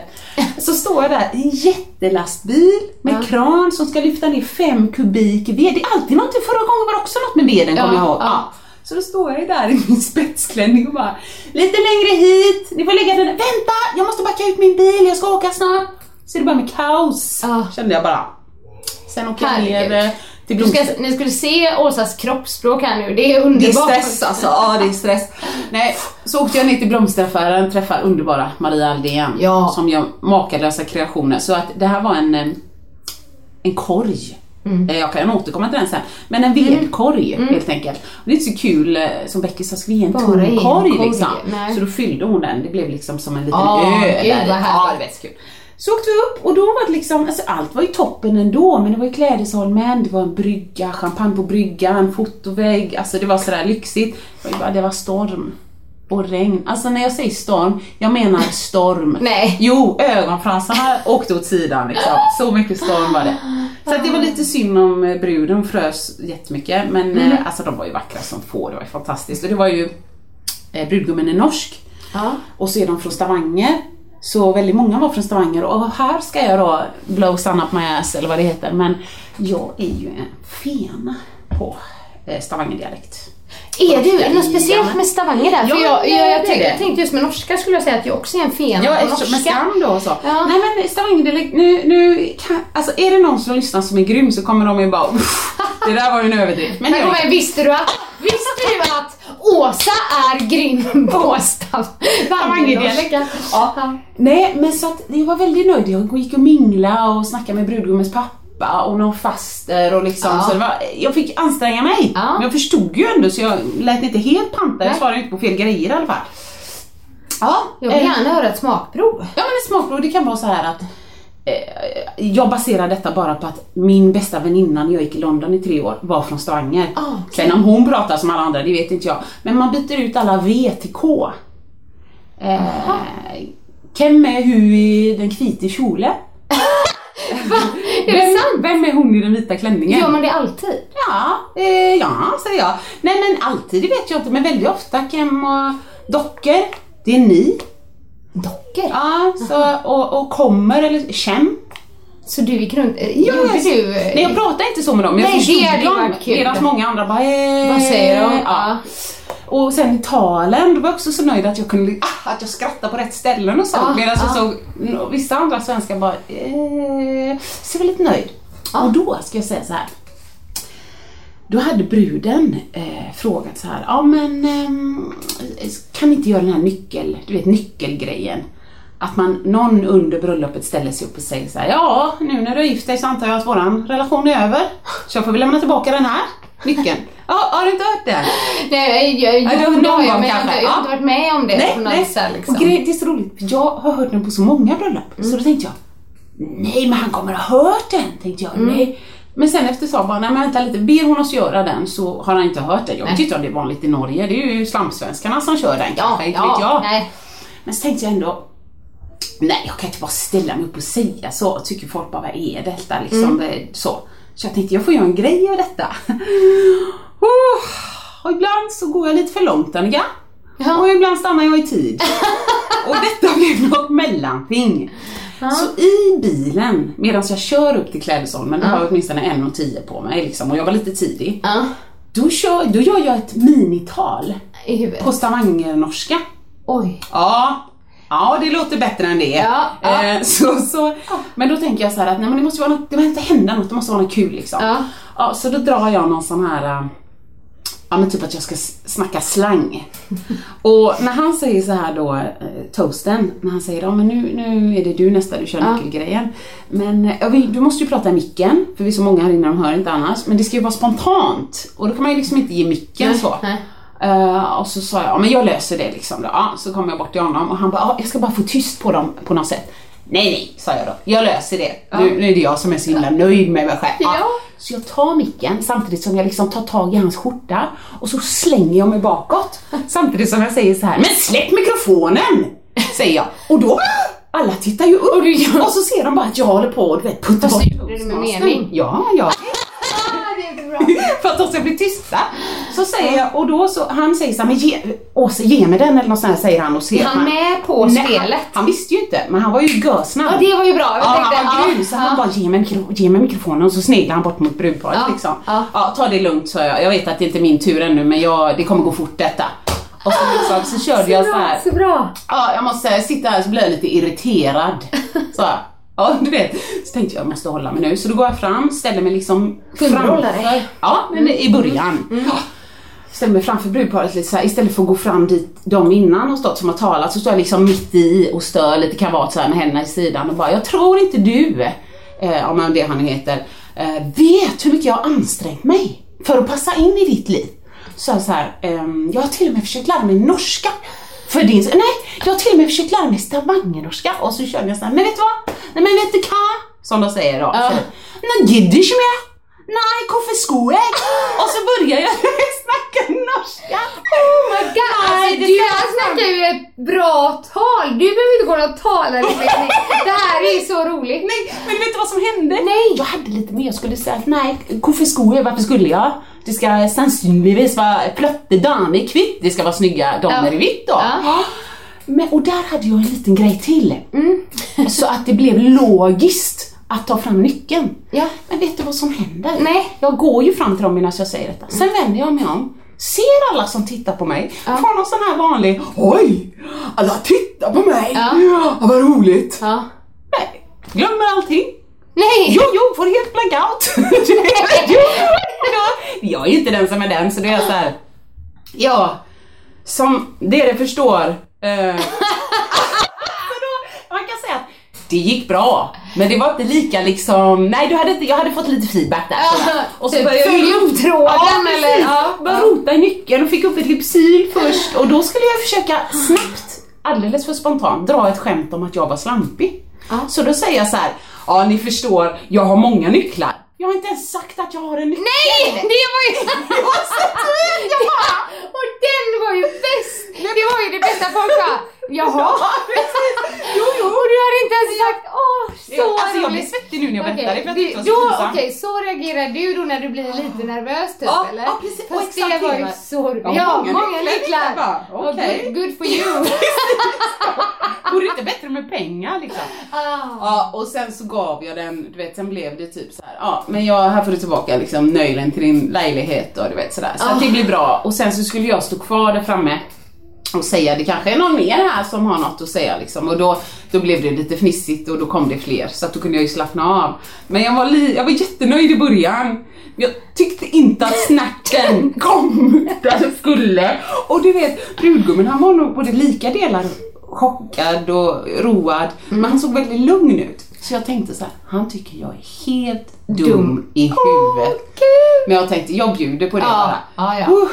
Så står jag där i en jättelastbil med Ja. kran som ska lyfta ner fem kubik ved. Det är alltid något, förra gången var det också något med veden kommer jag ihåg. ja. Så då står jag där i min spetsklänning och bara Lite längre hit, ni får lägga den Vänta, jag måste backa ut min bil, jag ska åka snart. Så det bara med kaos, kände jag bara. Sen åker jag ner eh, Du ska, ni skulle se Åsas kroppsspråk här nu, det är Det är underbart. stress alltså, ja det är stress. Nej, så åkte jag ner till blomsteraffären, träffade underbara Maria Aldén Ja. som gör makalösa kreationer. Så att det här var en, eh, en korg. Mm. Eh, Jag kan återkomma till den sen. Men en vedkorg helt enkelt. Och det är inte så kul eh, som Becky sa, ska vi ge en tom en korg liksom. nej. Så då fyllde hon den, det blev liksom som en liten Ja, ö. gud, där. vad Ja, det var kul. Så åkte vi upp och då var det liksom, alltså allt var ju toppen ändå men det var ju Klädesholmen, det var en brygga, champagne på bryggan, fotovägg, alltså det var sådär lyxigt. Det var, ju bara, det var storm och regn. Alltså när jag säger storm, jag menar storm. Nej. Jo, ögonfransarna åkte åt sidan liksom. Så mycket storm var det. Så att det var lite synd om eh, bruden, hon frös jättemycket men Mm. eh, alltså de var ju vackra som få, det var ju fantastiskt. Och det var ju, eh, brudgummen är norsk Ja. och så är de från Stavanger. Så väldigt många var från Stavanger och här ska jag då blow sun up my ass eller vad det heter. Men jag är ju en fena på eh, Stavangerdialekt. Är du något speciellt med Stavanger där? Ja, För jag, det jag, är jag, tänkte, det. jag tänkte just med norska skulle jag säga att jag också är en fena Ja, på eftersom, med norska. skam då och så. Ja. Nej men Stavangerdialekt, nu, nu alltså är det någon som lyssnar som är grym så kommer de ju bara "Uff, det där var ju en överdrift. Men det Men visste du att, visste du att Åsa är grym på? Stavangerdialekt. Ja. Nej, men så att jag var väldigt nöjd. Jag gick och mingla och snackade med brudgummens pappa och någon faster och liksom Ja. så var, jag fick anstränga mig. Ja. Men jag förstod ju ändå så jag lät inte helt panta. Jag svarade inte på fel grejer i alla fall. Ja, Jag vill eh, gärna höra ett smakprov. Ja men ett smakprov, det kan vara så här att eh, jag baserar detta bara på att min bästa väninna när jag gick i London i tre år var från Stavanger. Ah, okej. Sen om hon pratar som alla andra, det vet inte jag. Men man byter ut alla V till K. Eh, Vem är hu i den kvite kjole? Är det Vem, sant? vem är hon i den vita klänningen? Gör man det alltid? Ja, eh, ja, säger jag. Nej men alltid, det vet jag inte, men väldigt ofta Kem och dockor, det är ni. Dockor? Ja, så, och, och kommer eller känn. Så du gick runt, eh, Ja, gjorde jag- du... eh, Nej jag pratar inte så med dem, jag Nej, det förstod dem. Medan många andra bara eh, Vad säger de? Ja. Och sen i talen, då var jag också så nöjd att jag kunde, ah, att jag skrattade på rätt ställen och så. Ja, Medan jag ja. såg vissa andra svenskar bara, eh, ser väldigt nöjd. Ja. Och då ska jag säga så här. Då hade bruden eh, frågat så här, ja men ehm, kan ni inte göra den här nyckel, du vet nyckelgrejen? Att man, någon under bröllopet ställer sig upp och säger så här, ja nu när du har gift dig så antar jag att våran relation är över. Så jag får väl lämna tillbaka den här nyckeln. Ja, har du inte hört det? Nej, jag, jag, Ja, jo, någon har jag, gång men jag, jag har ja. inte varit med om det på något sätt liksom. Och grejen, det är så roligt, jag har hört den på så många bröllop. Så då tänkte jag, nej men han kommer ha hört den, tänkte jag. Mm. Nej. Men sen efter sa jag bara, nej men vänta lite, ber hon oss göra den så har han inte hört den. Jag Nej. inte om det är vanligt i Norge, det är ju slamsvenskarna som kör den Ja, kanske, inte vet jag. ja, nej. Men så tänkte jag ändå, nej jag kan inte bara ställa mig upp och säga så. Tycker folk bara, vad är detta liksom? Mm. Det, så. så jag tänkte, jag får göra en grej av detta. Oh, och ibland så går jag lite för långt Annika. Ja. Och ibland stannar jag i tid. och detta blev något mellanting. Så i bilen, medan jag kör upp till Klädesholmen, då har jag åtminstone en och tio på mig liksom, och jag var lite tidig. Ja, Då, kör, då gör jag ett minital på stavanger-norska. Oj. Ja. Ja, det låter bättre än det. Ja, ja. Eh, så, så, men då tänker jag så här att nej, men det måste vara något, det måste hända något, det måste vara något kul liksom. Ja. Ja, så då drar jag någon sån här, äh, ja men typ att jag ska snacka slang. Och när han säger så här då, eh, toasten, när han säger ja men nu, nu är det du nästa, du kör Ja. nyckelgrejen. Men eh, vill, du måste ju prata i micken, för vi är så många här inne, de hör inte annars. Men det ska ju vara spontant. Och då kan man ju liksom inte ge micken Nej, så. nej. Eh, och så sa jag, ja men jag löser det liksom. Då. Ja, så kom jag bort till honom och han bara, ja, jag ska bara få tyst på dem på något sätt. Nej, nej, sa jag då. Jag löser det. Nu, nu är det jag som är så himla nöjd med mig själv. Ja. Så jag tar micken samtidigt som jag liksom tar tag i hans skjorta och så slänger jag mig bakåt. Samtidigt som jag säger så här, men släpp mikrofonen! Säger jag. Och då, alla tittar ju upp och så ser de bara att jag håller på och du vet, puttar Fast bort du gjorde det med mening. Ja, ja. för att de ska bli tysta. Så säger jag, och då så, han säger så här, men ge, Åse ge mig den eller något sånt här säger han och ser Är han med på Nej, spelet? Han, han visste ju inte, men han var ju görsnabb. Ja, det var ju bra. Ja, tänkte, han var ja, grym så ja. han bara ge mig, ge mig mikrofonen och så sneglar han bort mot brudparet Ja, liksom. ja. ta det lugnt sa jag. Jag vet att det inte är min tur ännu men jag, det kommer gå fort detta. Och så, liksom, så körde jag så här. Så bra. Ja, jag måste säga, sitta här så blir jag lite irriterad. Så här. Ja, du vet. Så tänkte jag, jag måste hålla mig nu. Så då går jag fram, ställer mig liksom Kunde dig? Ja, men i början. Ja. Ställer mig framför brudparet lite så här, istället för att gå fram dit de innan har stått som har talat så står jag liksom mitt i och stör lite kavat så här med händerna i sidan och bara, jag tror inte du, eh, om det han heter, eh, vet hur mycket jag har ansträngt mig för att passa in i ditt liv. Så jag så här, ehm, jag har till och med försökt lära mig norska. För din Nej, jag har till och med försökt lära mig stavangernorska och så körde jag såhär, men vet du vad? Nej men vet du vad? Som de säger då. Så, Nej, inte mer. Nej, jeg? Och så börjar jag snacka norska. Oh my god, Nej, alltså, det du jag snackar ju ett bra tal. Du behöver inte gå någon talarutbildning. Det här är så roligt. Nej, men vet du vad som hände? Nej. Jag hade lite mer, jag skulle säga nej, jag? Varför skulle jag? Det ska sannsynligvis vara plötte damer i kvitt, det ska vara snygga damer i vitt då. Ja. Men, och där hade jag en liten grej till. Så att det blev logiskt att ta fram nyckeln. Ja. Men vet du vad som händer? Nej. Jag går ju fram till dem medan jag säger detta. Sen vänder jag mig om, ser alla som tittar på mig, Ja. får någon sån här vanlig Oj! Alla tittar på mig! Ja. Ja, vad roligt! Ja. Nej, glömmer allting. Nej! Jo, jo, får helt blackout. jo. Jag är ju inte den som är den, så det är så här. Ja, som det förstår. Eh, man kan säga att det gick bra, men det var inte lika liksom, nej du hade inte, jag hade fått lite feedback där. Ja, och så typ, började jag följ upp tråden, ja, eller? Ja, Började ja. rota i nyckeln och fick upp ett lypsyl först och då skulle jag försöka snabbt, alldeles för spontant, dra ett skämt om att jag var slampig. Så då säger jag så här, ja ni förstår, jag har många nycklar. Jag har inte ens sagt att jag har en nyckel. Nej! Det var ju... Jag var så tydlig, jag bara, Och den var ju bäst! Det var ju det bästa folk sa. Jaha? Ja, precis. Jo, jo. Och du hade inte ens sagt så alltså jag blir svettig nu när jag berättar det för att det, det var så. Okej, så reagerar du då när du blir lite nervös typ Ja, eller? ja, precis. Och Fast det var ju så. Ja, Ja, många många nycklar. Och okej. Good, good for you. Vore det inte bättre med pengar liksom? ah. Ja, och sen så gav jag den, du vet, sen blev det typ så här. ja men jag, här får du tillbaka liksom nöjlen till din lägenhet och du vet sådär. Så att det blir bra. Och sen så skulle jag stå kvar där framme och säga, det kanske är någon mer här som har något att säga liksom. Och då, då blev det lite fnissigt och då kom det fler. Så att då kunde jag ju slappna av. Men jag var, li, jag var jättenöjd i början. Jag tyckte inte att snärten kom där den skulle. Och du vet, brudgummen han var nog både lika delar chockad och road. Men han såg väldigt lugn ut. Så jag tänkte så här, han tycker jag är helt dum, Dum. i huvudet. Kul! Men jag tänkte, jag bjuder på det Ja, bara. ja, ja. Uh.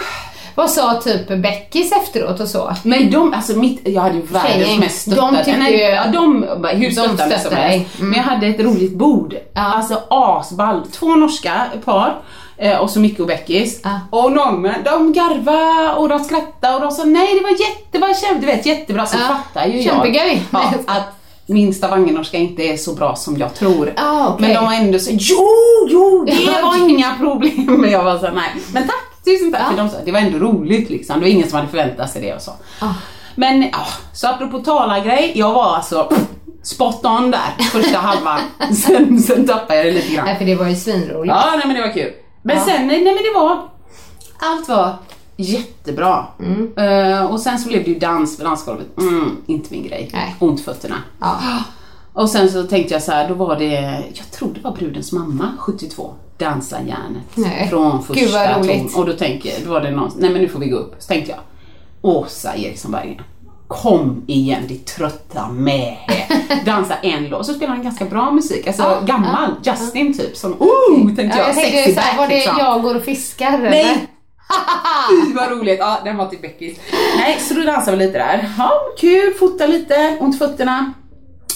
Vad sa typ Beckis efteråt och så? Men de, alltså mitt, jag hade ju världens mest De stöttade. tycker nej, ju- ja, de hur De stöttande som helst. Mm. Men jag hade ett roligt bord. Ja. Alltså asball. Två norska par. eh, Och så Micke och Beckis. Ja. Och normen, de garvade och de skrattade och de sa nej det var jättebra, du vet jättebra. Så Ja. fattar ju jag ja, att min stavangernorska inte är så bra som jag tror. Ah, okej. Men de var ändå så jo, jo, det var inga problem. Men jag var så nej. Men tack, tusen tack. Ja. För de sa, det var ändå roligt liksom. Det var ingen som hade förväntat sig det och så. Ah. Men ja, så apropå talargrej, jag var alltså spot on där första halvan. Sen, sen tappade jag det lite grann. Nej, för det var ju svinroligt. Ja, nej men det var kul. Men Ja. sen, nej, men det var, allt var jättebra. Eh, och sen så blev det ju dans på dansgolvet. Mm, inte min grej. Nej. Ont fötterna. Ja. Och sen så tänkte jag så här, då var det, jag tror det var brudens mamma, 72, Dansa järnet. Nej. Från första ton. Och då tänkte jag, då var det någon, nej men nu får vi gå upp. Så tänkte jag, Åsa Eriksson Berggren. Kom igen ditt trötta med. Dansa en låt. Så spelade han ganska bra musik, alltså Ja, gammal, Justin typ. Som, oh, tänkte Ja, jag, jag tänkte sexy back var det liksom. jag går och fiskar eller? Nej! Fy vad roligt, ja den var till Beckis. Nej, så då dansade vi lite där. Ja, kul, fota lite, ont i fötterna.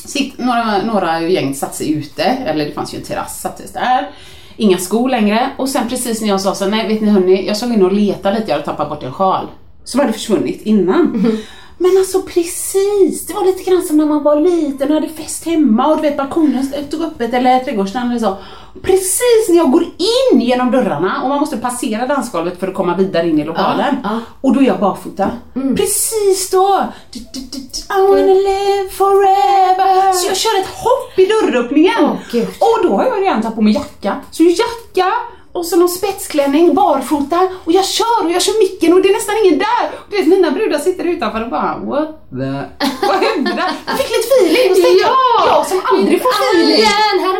Sitt, några, några i gänget satte sig ute, eller det fanns ju en terrass, sattes där. Inga skor längre. Och sen precis när jag sa så, nej vet ni hörni, jag såg in och letade lite, jag hade tappat bort en sjal. Så var det försvunnit innan. Mm. Men alltså precis, det var lite grann som när man var liten och hade fest hemma och du vet balkongen stod öppet eller trädgårdsstranden eller så. Precis när jag går in genom dörrarna och man måste passera dansgolvet för att komma vidare in i lokalen. Ja, ja. Och då är jag barfota. Precis då! Du, du, du, I wanna live forever. Så jag kör ett hopp i dörröppningen. Gud. och då har jag redan tagit på mig jacka. Så jacka och så någon spetsklänning, barfota och jag kör och jag kör micken och det är nästan ingen där. Och du vet mina brudar sitter utanför och bara what the... Vad hände där? Jag fick lite feeling och så tänkte jag, jag som aldrig får feeling.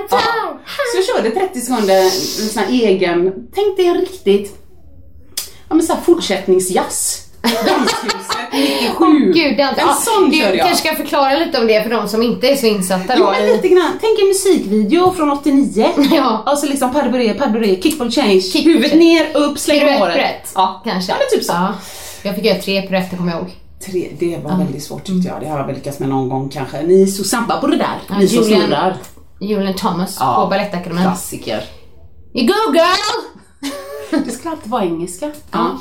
Ja. Så jag körde 30 sekunder sån här egen, tänk dig en riktigt, ja men såhär fortsättningsjazz. Danshuset 97. Gud, det är inte, en sån du körde jag. kanske ska förklara lite om det för de som inte är så insatta Jo då men i... lite grann, tänk en musikvideo från 89. Ja. Alltså liksom pas de bourrée, pas de bourrée, kickball change, Kick- huvudet ner, upp, släng håret. piruett, Ja, kanske. Ja men typ så. Ja. Jag fick göra tre piruetter kommer jag ihåg. Tre, det var väldigt svårt tyckte jag. Det har jag väl lyckats med någon gång kanske. Ni är så snabba på det där. Ja, Ni som snurrar. Julian Thomas Ja. på Balettakademin. Klassiker. You go girl! Det skulle alltid vara engelska. Ja.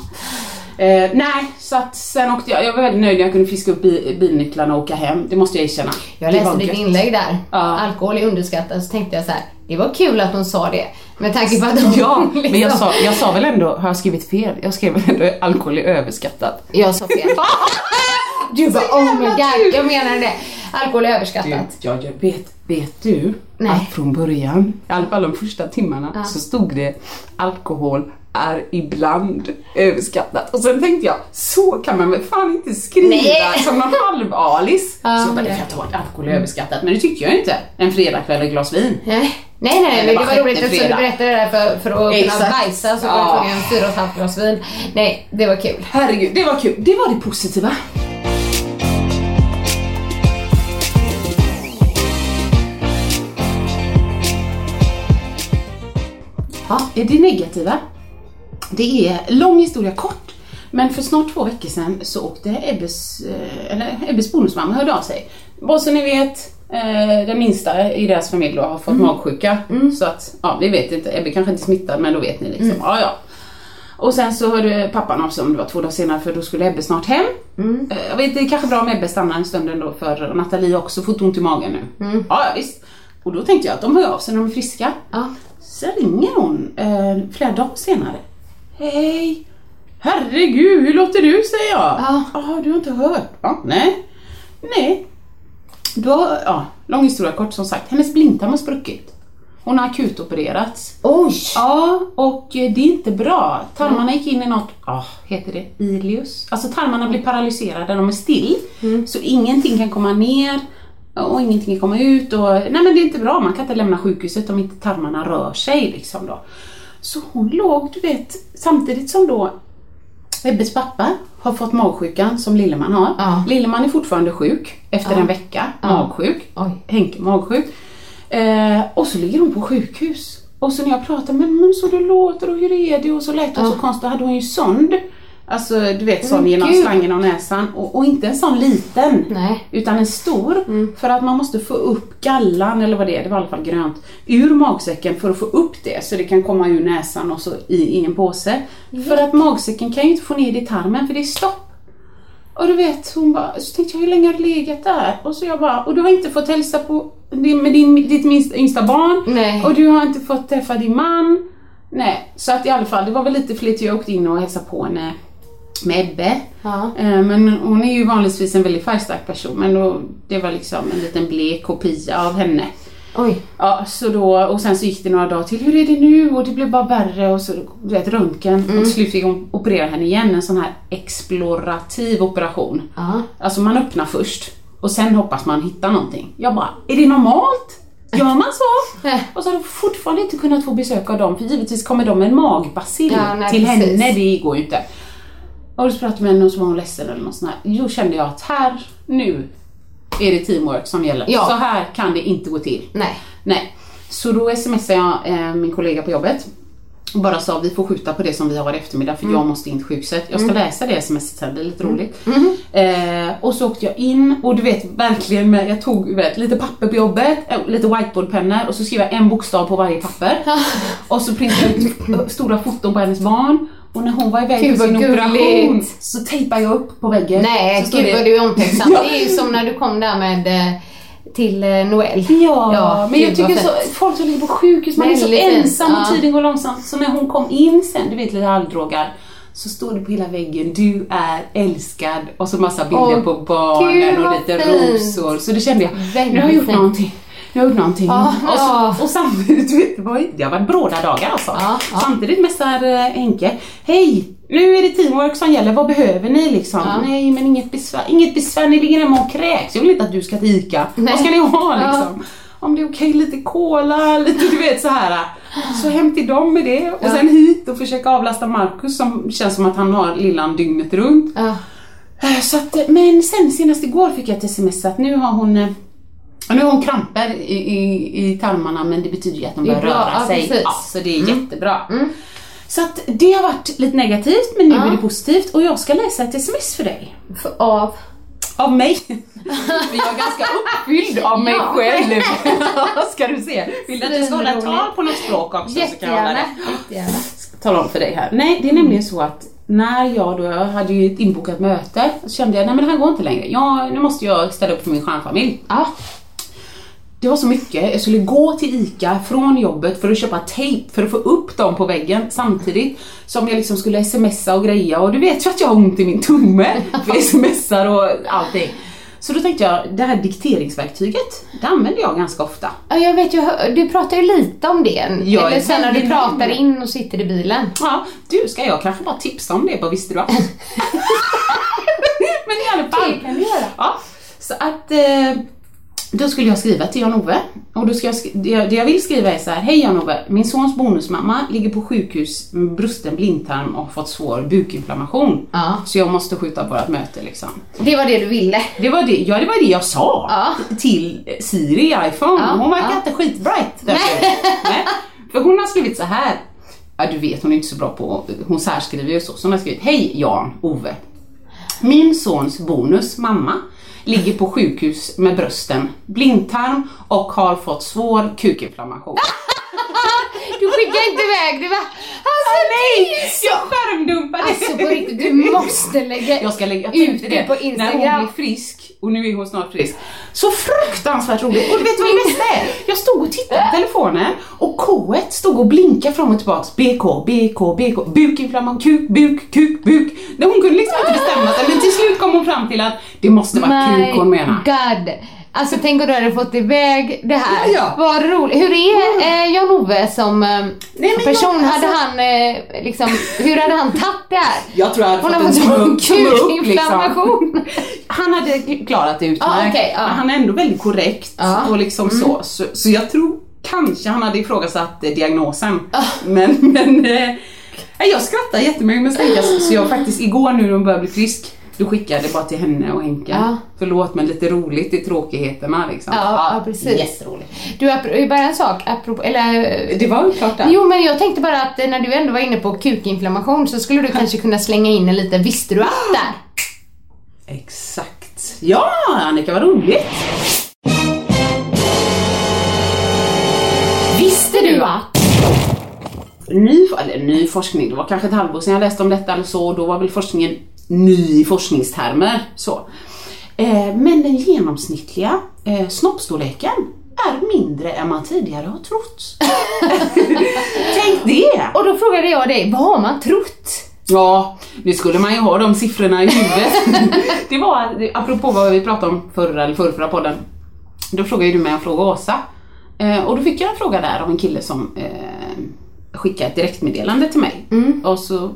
Eh, nej, så att sen åkte jag, jag var väldigt nöjd när jag kunde fiska upp bi- bilnycklarna och åka hem. Det måste jag erkänna. Jag läste ditt inlägg där. Ja. Alkohol är underskattat. Så tänkte jag så här. det var kul att hon sa det. Med tanke på att hon Ja, men jag liksom- sa, jag sa väl ändå, har jag skrivit fel? Jag skrev väl ändå alkohol är överskattat. Jag sa fel. Du bara oh my god, jag menar det. Alkohol är Du, överskattat. jag, jag vet, vet du Nej. att från början, i alla fall de första timmarna, Ja. så stod det alkohol är ibland överskattat. Och sen tänkte jag, så kan man väl fan inte skriva Nej. som någon halv-Alis. Ja, så bara, det nej. kan ta att alkohol är överskattat. Men det tyckte jag inte. En fredagkväll och ett glas vin. Nej, nej, nej, men det var roligt eftersom du berättade det där för, för att kunna Exakt. bajsa så var Ja. jag tvungen fyra och ett halvt glas vin. Nej, det var kul. Herregud, det var kul. Det var det positiva. Ja, det negativa. Det är lång historia kort. Men för snart två veckor sedan så åkte Ebbes, eh, eller Ebbes bonusmamma hörde av sig. Bara så ni vet, eh, den minsta i deras familj då har fått magsjuka. Så att, ja vi vet inte, Ebbe kanske inte är smittad men då vet ni liksom. Ja, ja. Och sen så hörde pappan av sig om det var två dagar senare för då skulle Ebbe snart hem. Eh, Jag vet, det är kanske bra om Ebbe stannar en stund ändå för Nathalie har också fått ont i magen nu. Ja, ja visst. Och då tänkte jag att de hör av sig när de är friska. Ja. Så ringer hon eh, flera dagar senare. Hej! Herregud, hur låter du? säger jag. Ja. "Jaha, du har inte hört? Ja, nej. Nej. Då, ja, lång historia kort som sagt. Hennes blindtarm har spruckit. Hon har akutopererats. Oj! Ja, och eh, det är inte bra. Tarmarna gick in i något, ah, heter det ilius? Alltså tarmarna blir paralyserade, de är still. Så ingenting kan komma ner och ingenting kan komma ut. Och, nej men det är inte bra, man kan inte lämna sjukhuset om inte tarmarna rör sig. Liksom då. Så hon låg, du vet, samtidigt som då Ebbes pappa har fått magsjukan som Lilleman har. Ja. Lilleman är fortfarande sjuk efter Ja. en vecka, magsjuk. Oj. Henke magsjuk. Eh, och så ligger hon på sjukhus. Och så när jag pratar men, men så det låter och hur är det och så lät hon Ja. så konstigt. hade hon ju sond. Alltså du vet sån genom gud. slangen och näsan. Och, och inte en sån liten. Nej. Utan en stor. Mm. För att man måste få upp gallan, eller vad det är, det var i alla fall grönt, ur magsäcken för att få upp det så det kan komma ur näsan och så i, i en påse. För att magsäcken kan ju inte få ner det i tarmen för det är stopp. Och du vet, hon bara, så tänkte jag hur länge har du legat där? Och så jag bara, och du har inte fått hälsa på din, med din, ditt minsta, yngsta barn. Nej. Och du har inte fått träffa din man. Nej, så att i alla fall, det var väl lite för lite jag åkte in och hälsade på henne med Ebbe. Ja. Eh, Men hon är ju vanligtvis en väldigt färgstark person men då, det var liksom en liten blek kopia av henne. Oj. Ja, så då, och sen så gick det några dagar till, hur är det nu? Och det blev bara värre och så, du vet, röntgen. Och till slut fick hon operera henne igen, en sån här explorativ operation. Ja. Alltså man öppnar först och sen hoppas man hitta någonting. Jag bara, är det normalt? Gör man så? Och så har de fortfarande inte kunnat få besök av dem, för givetvis kommer de med en magbacill Ja, till precis. henne, det går ju inte. Och så pratade jag med henne och så var hon ledsen eller något sånt här. Då kände jag att här, nu är det teamwork som gäller. Ja. Så här kan det inte gå till. Nej. Nej. Så då smsade jag eh, min kollega på jobbet och bara sa vi får skjuta på det som vi har i eftermiddag för jag måste in till sjukhuset. Jag ska läsa det smset sen, det är lite roligt. Eh, och så åkte jag in och du vet verkligen med, jag tog du vet, lite papper på jobbet, eh, lite whiteboardpennor och så skrev jag en bokstav på varje papper. och så printade jag stora foton på hennes barn. Och när hon var iväg på sin operation så tejpade jag upp på väggen. Nej, gud det- vad du är omtänksam. Ja. Det är ju som när du kom där med eh, till eh, Noel. Ja, men jag tycker så, folk som ligger på sjukhus, man är så Väldigt ensam och ja. tiden går långsamt. Så när hon kom in sen, du vet lite halvdrogad, så står det på hela väggen, du är älskad och så massa bilder Åh, på barnen och lite fint. rosor. Så det kände jag, Väldigt nu har jag gjort någonting. Nu har jag gjort någonting. Ja, och, ja. så, och samtidigt, du vet, det, var, det har varit bråda dagar alltså. Ja, ja. Samtidigt messar eh, Henke, hej, nu är det teamwork som gäller, vad behöver ni liksom? Ja. Nej men inget besvär, inget besvär, ni ligger hemma och kräks, jag vill inte att du ska till ICA. Nej. Vad ska ni ha Ja. liksom? Om det är okej, lite cola, lite du vet så här. Så hem till dem med det och Ja. sen hit och försöka avlasta Markus som känns som att han har lillan dygnet runt. Ja. Eh, Så att, eh, men sen senast igår fick jag ett sms att nu har hon eh, nu har hon kramper i, i, i tarmarna men det betyder ju att de börjar röra ja, sig. precis. Ja, så det är jättebra. Mm. Så att det har varit lite negativt men nu Ja. är det positivt och jag ska läsa ett sms för dig. För, av. Av mig. För jag är ganska uppfylld av mig Ja. själv. ska du se. Vill du att jag ska hålla ett tal på något språk också så kan jag Jättegärna. Jättegärna. Tala om för dig här. Nej, det är nämligen så att när jag då, jag hade ju ett inbokat möte, så kände jag nej men det här går inte längre. Jag, nu måste jag ställa upp för min stjärnfamilj. Ja. Det var så mycket, jag skulle gå till ICA från jobbet för att köpa tejp för att få upp dem på väggen samtidigt som jag liksom skulle smsa och greja och du vet ju att jag har ont i min tumme för smsar och allting. Så då tänkte jag, det här dikteringsverktyget, det använder jag ganska ofta. Ja, jag vet ju, du pratar ju lite om det. Jag Eller sen när du pratar in och sitter i bilen. Ja, du, ska jag kanske bara tipsa om det på Visste du att? Men i alla fall. Det kan du göra. Ja, så att eh, då skulle jag skriva till Jan-Ove och då ska jag det, jag, vill skriva är så här, hej Jan-Ove, min sons bonusmamma ligger på sjukhus med brusten blindtarm och har fått svår bukinflammation. Ja. Så jag måste skjuta på vårt möte liksom. Det var det du ville. Det var det, ja, det, var det jag sa Ja. till Siri i iPhone. Ja, Hon verkar ja. inte skitbright. därför. Nej. För hon har skrivit så här. Ja, du vet, hon är inte så bra på, hon särskriver ju så. Så hon har skrivit, hej Jan, Ove. Min sons bonus mamma ligger på sjukhus med brösten, blindtarm och har fått svår kukinflammation. Du skickar inte iväg det va? Alltså nej! Jag skärmdumpade! Alltså på riktigt, du måste lägga Jag ska lägga jag ut tänkte det på När hon Instagram. blir frisk, och nu är hon snart frisk. Så fruktansvärt roligt! Och du vet vad det bästa är? Jag stod och tittade på telefonen och K1 stod och blinkade fram och tillbaks. BK, BK, BK, bukinflammation, kuk, buk, kuk, buk. Hon kunde liksom inte bestämma sig men till slut kom hon fram till att det måste vara kuk hon menar. god. Alltså tänk om du hade fått iväg det här. Ja, ja. Vad roligt. Hur är eh, Jan-Ove som eh, men person? jag- hade alltså- han eh, liksom, hur hade han tagit det här? Jag tror jag hade Hon fått en upp liksom. kukinflammation. Han hade klarat det utmärkt, Ja, okej, ja. men han är ändå väldigt korrekt. Mm. och liksom så, så. Så jag tror kanske han hade ifrågasatt eh, diagnosen. Ah. Men, men eh, nej, jag skrattar jättemycket men tänka så så jag faktiskt igår nu när hon börjar bli frisk då skickade jag det bara till henne och Henke. Ja. Förlåt men lite roligt i tråkigheterna liksom. Ja, ja, precis. Jätteroligt. Du, bara en sak, apropå, eller... Det var klart där. Jo, men jag tänkte bara att när du ändå var inne på kukinflammation så skulle du kanske kunna slänga in en liten visste du att där? Exakt. Ja Annika vad roligt. Visste du att? ny, eller ny forskning, det var kanske ett halvår sedan jag läste om detta eller så, då var väl forskningen ny i forskningstermer. Så. Eh, men den genomsnittliga eh, snoppstorleken är mindre än man tidigare har trott. Tänk det! Och då frågade jag dig, vad har man trott? Ja, nu skulle man ju ha de siffrorna i huvudet. det var, apropå vad vi pratade om förra eller förrförra podden, då frågade ju du mig, jag frågade Åsa, Eh, och då fick jag en fråga där av en kille som eh, skickade ett direktmeddelande till mig. Mm. Och så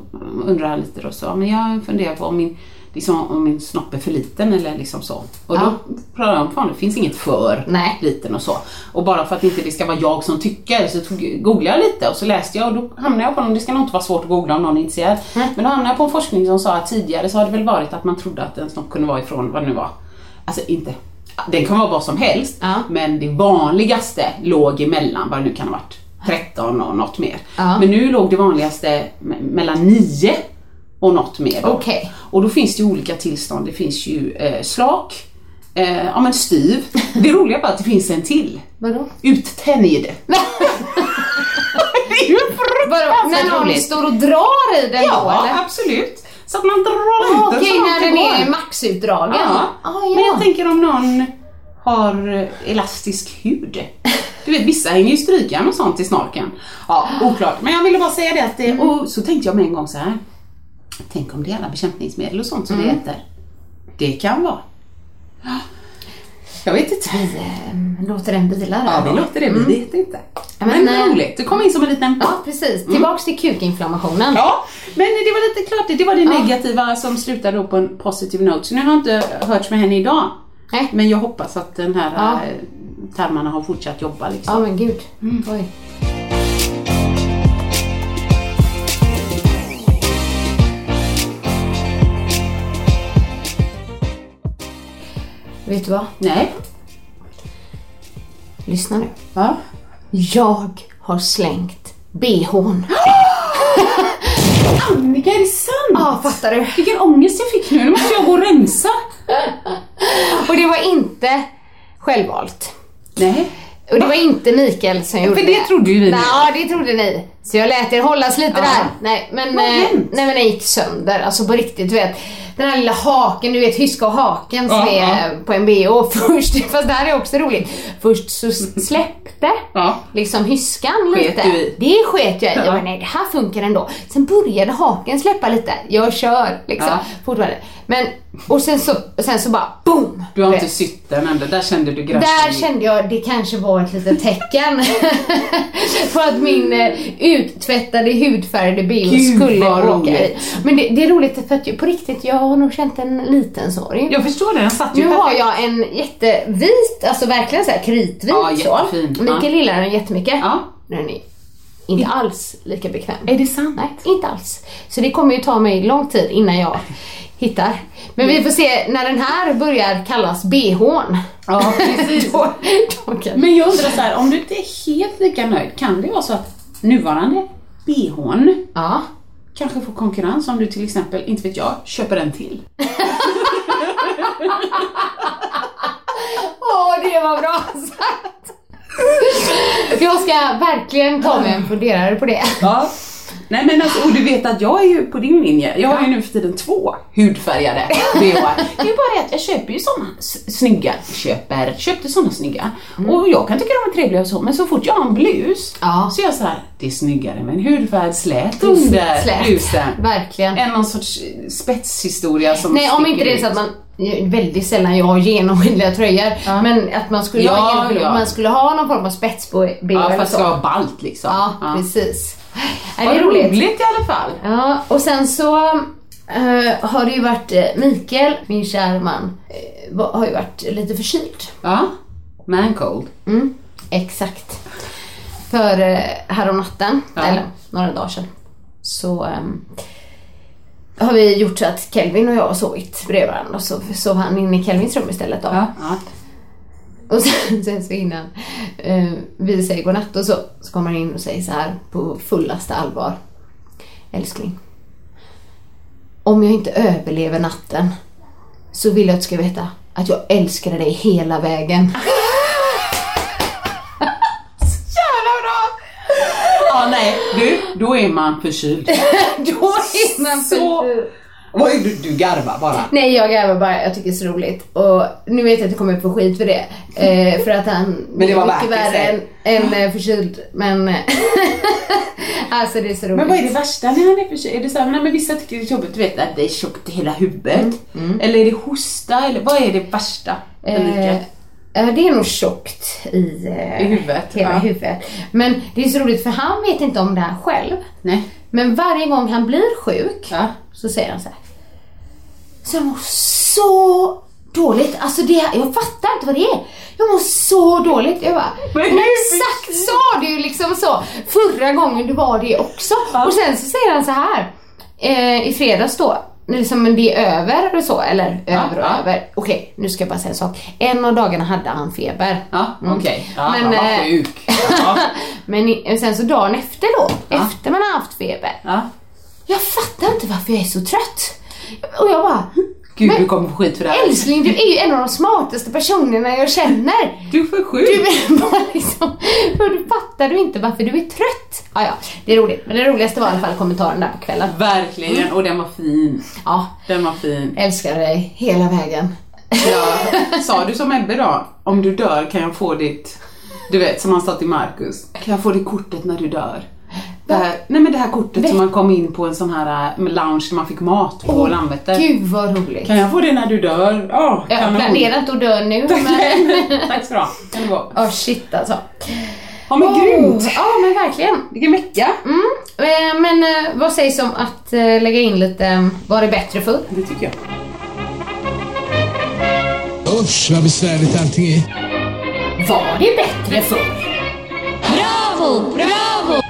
undrade han lite då så, men jag funderar på om min, liksom, om min snopp är för liten eller liksom så. Och Ja. då pratade jag om fan det finns inget för Nej. liten och så. Och bara för att inte det ska vara jag som tycker så tog, googlade jag lite och så läste jag och då hamnade jag på, det ska nog inte vara svårt att googla om någon är intresserad. Nej. Men då hamnade jag på en forskning som sa att tidigare så har det väl varit att man trodde att en snopp kunde vara ifrån vad det nu var. Alltså inte, den kan vara vad som helst Ja. men det vanligaste låg emellan, vad det nu kan ha varit, 13 och något mer. Ja. Men nu låg det vanligaste me- mellan 9 och något mer. då. Okej. Och då finns det ju olika tillstånd. Det finns ju eh, slak, eh, ja men styv. Det roliga var att det finns en till. Vadå? Uttänjd. det är ju fruktansvärt När någon roligt. står och drar i den då Ja, eller? absolut. Så att man drar Ah, ut den Okej, när det den är maxutdragen. Ja. Ah, Men ja. jag tänker om någon har eh, elastisk hud. Du vet vissa hänger ju strykjärn och sånt i snorken. Ja, oklart. Men jag ville bara säga det att det, och så tänkte jag med en gång så här. Tänk om det är alla bekämpningsmedel och sånt som vi äter. Det kan vara. Ja. Jag vet inte. Ehm, Låter den bila där Ja, vi låter det. Vi vet inte. Ja, men men, eh, roligt. Det kom in som en liten... Ja, precis. Tillbaks till kukinflammationen. Ja, men det var lite klart, det- var det negativa som slutade på en positive note. Så nu har jag inte hört med henne idag. Nej. Men jag hoppas att den här Ja. Tarmarna har fortsatt jobba liksom. Ja men gud. Oj. Vet du vad? Nej. Lyssna nu. Va? Jag har slängt bhn. Annika, är det sant? Ja, fattar du? Vilken ångest jag fick nu. Nu måste jag gå och rensa. Och det var inte självvalt. Nej. Och det var inte Mikael som gjorde För det trodde ju vi. Ja, det trodde ni. Så jag lät er hållas lite Ja. där. Nej, men, eh, nej, men den gick sönder. Alltså på riktigt, du vet. Den här lilla haken, du vet hyska och haken som Ja, är ja. på en bh först. Fast det här är också roligt. Först så s- släppte Ja. liksom hyskan Sket lite. i? Det sket jag i. Ja. Jag bara, nej det här funkar ändå. Sen började haken släppa lite. Jag kör liksom. Fortfarande. Men, och sen så, sen så bara boom! Du har inte sytt den ändå. Där kände du gräset. Där kände jag det kanske var ett litet tecken på att min eh, uttvättade hudfärgade bh skulle vad åka i. Men det, det är roligt för att jag, på riktigt, jag har nog känt en liten sorg. Jag förstår det. Den satt ju Nu har jag en jättevit, alltså verkligen så här kritvit Ja, så. Mikael Ja. gillar den jättemycket. Ja. Den är inte alls lika bekväm. Är det sant? Nej, inte alls. Så det kommer ju ta mig lång tid innan jag hittar. Men vi får se när den här börjar kallas bhn. Ja, precis. då, då kan... Men jag undrar så här, om du inte är helt lika nöjd, kan det vara så att nuvarande bhn Ja. kanske får konkurrens om du till exempel, inte vet jag, köper en till? Åh, det var bra sagt! Jag ska verkligen ta mig en funderare på det. Ja. Nej men alltså, och du vet att jag är ju på din linje. Jag har ju nu för tiden två hudfärgade bh. Det är ju bara det att jag köper ju såna snygga, köper, köpte såna snygga. Och jag kan tycka de är trevliga och så, men så fort jag har en blus Ja. så är jag så här, det är snyggare med en hudfärg slät under Slät. blusen. Verkligen. Än någon sorts spetshistoria som Nej, om inte det är så att man väldigt sällan jag har genomskinliga tröjor. Ja. Men att man skulle, Ja, ha, ja. man skulle ha någon form av spets på bh Ja, eller fast det ska vara ballt liksom. Ja, precis. Nej, Vad det är roligt. roligt i alla fall. Ja, och sen så eh, har det ju varit eh, Mikael, min kära man, eh, har ju varit lite förkyld. Ja, man cold. Mm, exakt. För eh, häromnatten, Ja. eller några dagar sedan, så ehm, har vi gjort så att Kelvin och jag har sovit bredvid varandra och så sov han inne i Kelvins rum istället då. Ja, ja. Och sen, sen så innan eh, vi säger godnatt och så, så kommer han in och säger så här på fullaste allvar. Älskling. Om jag inte överlever natten så vill jag att du ska veta att jag älskade dig hela vägen. Jävla bra! Ja, nej, du, då är man förkyld. Då är man Så- förkyld. Oj, du, du garvar bara. Nej jag garvar bara, jag tycker det är så roligt. Och nu vet jag att jag kommer få skit för det. Eh, för att han Men det var mycket det, värre än, än eh, förkyld. Men alltså det är så roligt. Men vad är det värsta när han är förkyld? Är det så här, nej, men vissa tycker det är jobbigt, du vet att det är tjockt i hela huvudet. Eller är det hosta? Eller vad är det värsta? Eh? Eh, Det är nog tjockt i, eh, I huvudet, Hela ja. huvudet. Men det är så roligt för han vet inte om det här själv. Nej. Men varje gång han blir sjuk Ja. Så säger han så här. Så jag mår så dåligt. Alltså det, jag fattar inte vad det är. Jag mår så dåligt. Jag bara, Men exakt sa du liksom så förra gången du var det också. Och sen så säger han så här. Eh, I fredags då, liksom det är över och så, eller över och ja. över. Okej, nu ska jag bara säga en sak. En av dagarna hade han feber. Ja, okej. Ja, Men, han var eh, sjuk. Ja. Men sen så dagen efter då, efter man har haft feber. Ja. Jag fattar inte varför jag är så trött. Och jag bara, Gud, Men- du kommer få skit för det här. älskling du är ju en av de smartaste personerna jag känner. Du är för sjuk. Du är bara liksom, för du fattar du inte varför du är trött. Ja, ja, det är roligt. Men det roligaste var i alla fall kommentaren där på kvällen. Verkligen, och den var fin. Ja, Den var fin. älskar dig hela vägen. Ja. Sa du som Ebbe då? Om du dör kan jag få ditt, du vet som han sa till Marcus. Kan jag få det kortet när du dör? Det här, nej men det här kortet som man kom in på en sån här äh, lounge där man fick mat på Landvetter. Gud vad roligt. Kan jag få det när du dör? Ja, Jag kanon. planerar inte att dö nu men... Tack ska du ha. Kan gå. Shit alltså. Ja men grymt. Oh, Ja men verkligen. Vilken vecka. Mm. Eh, Men eh, vad sägs om att eh, lägga in lite, eh, var det bättre förr? Det tycker jag. Usch vad besvärligt allting är. Var det bättre förr? Bravo, bravo!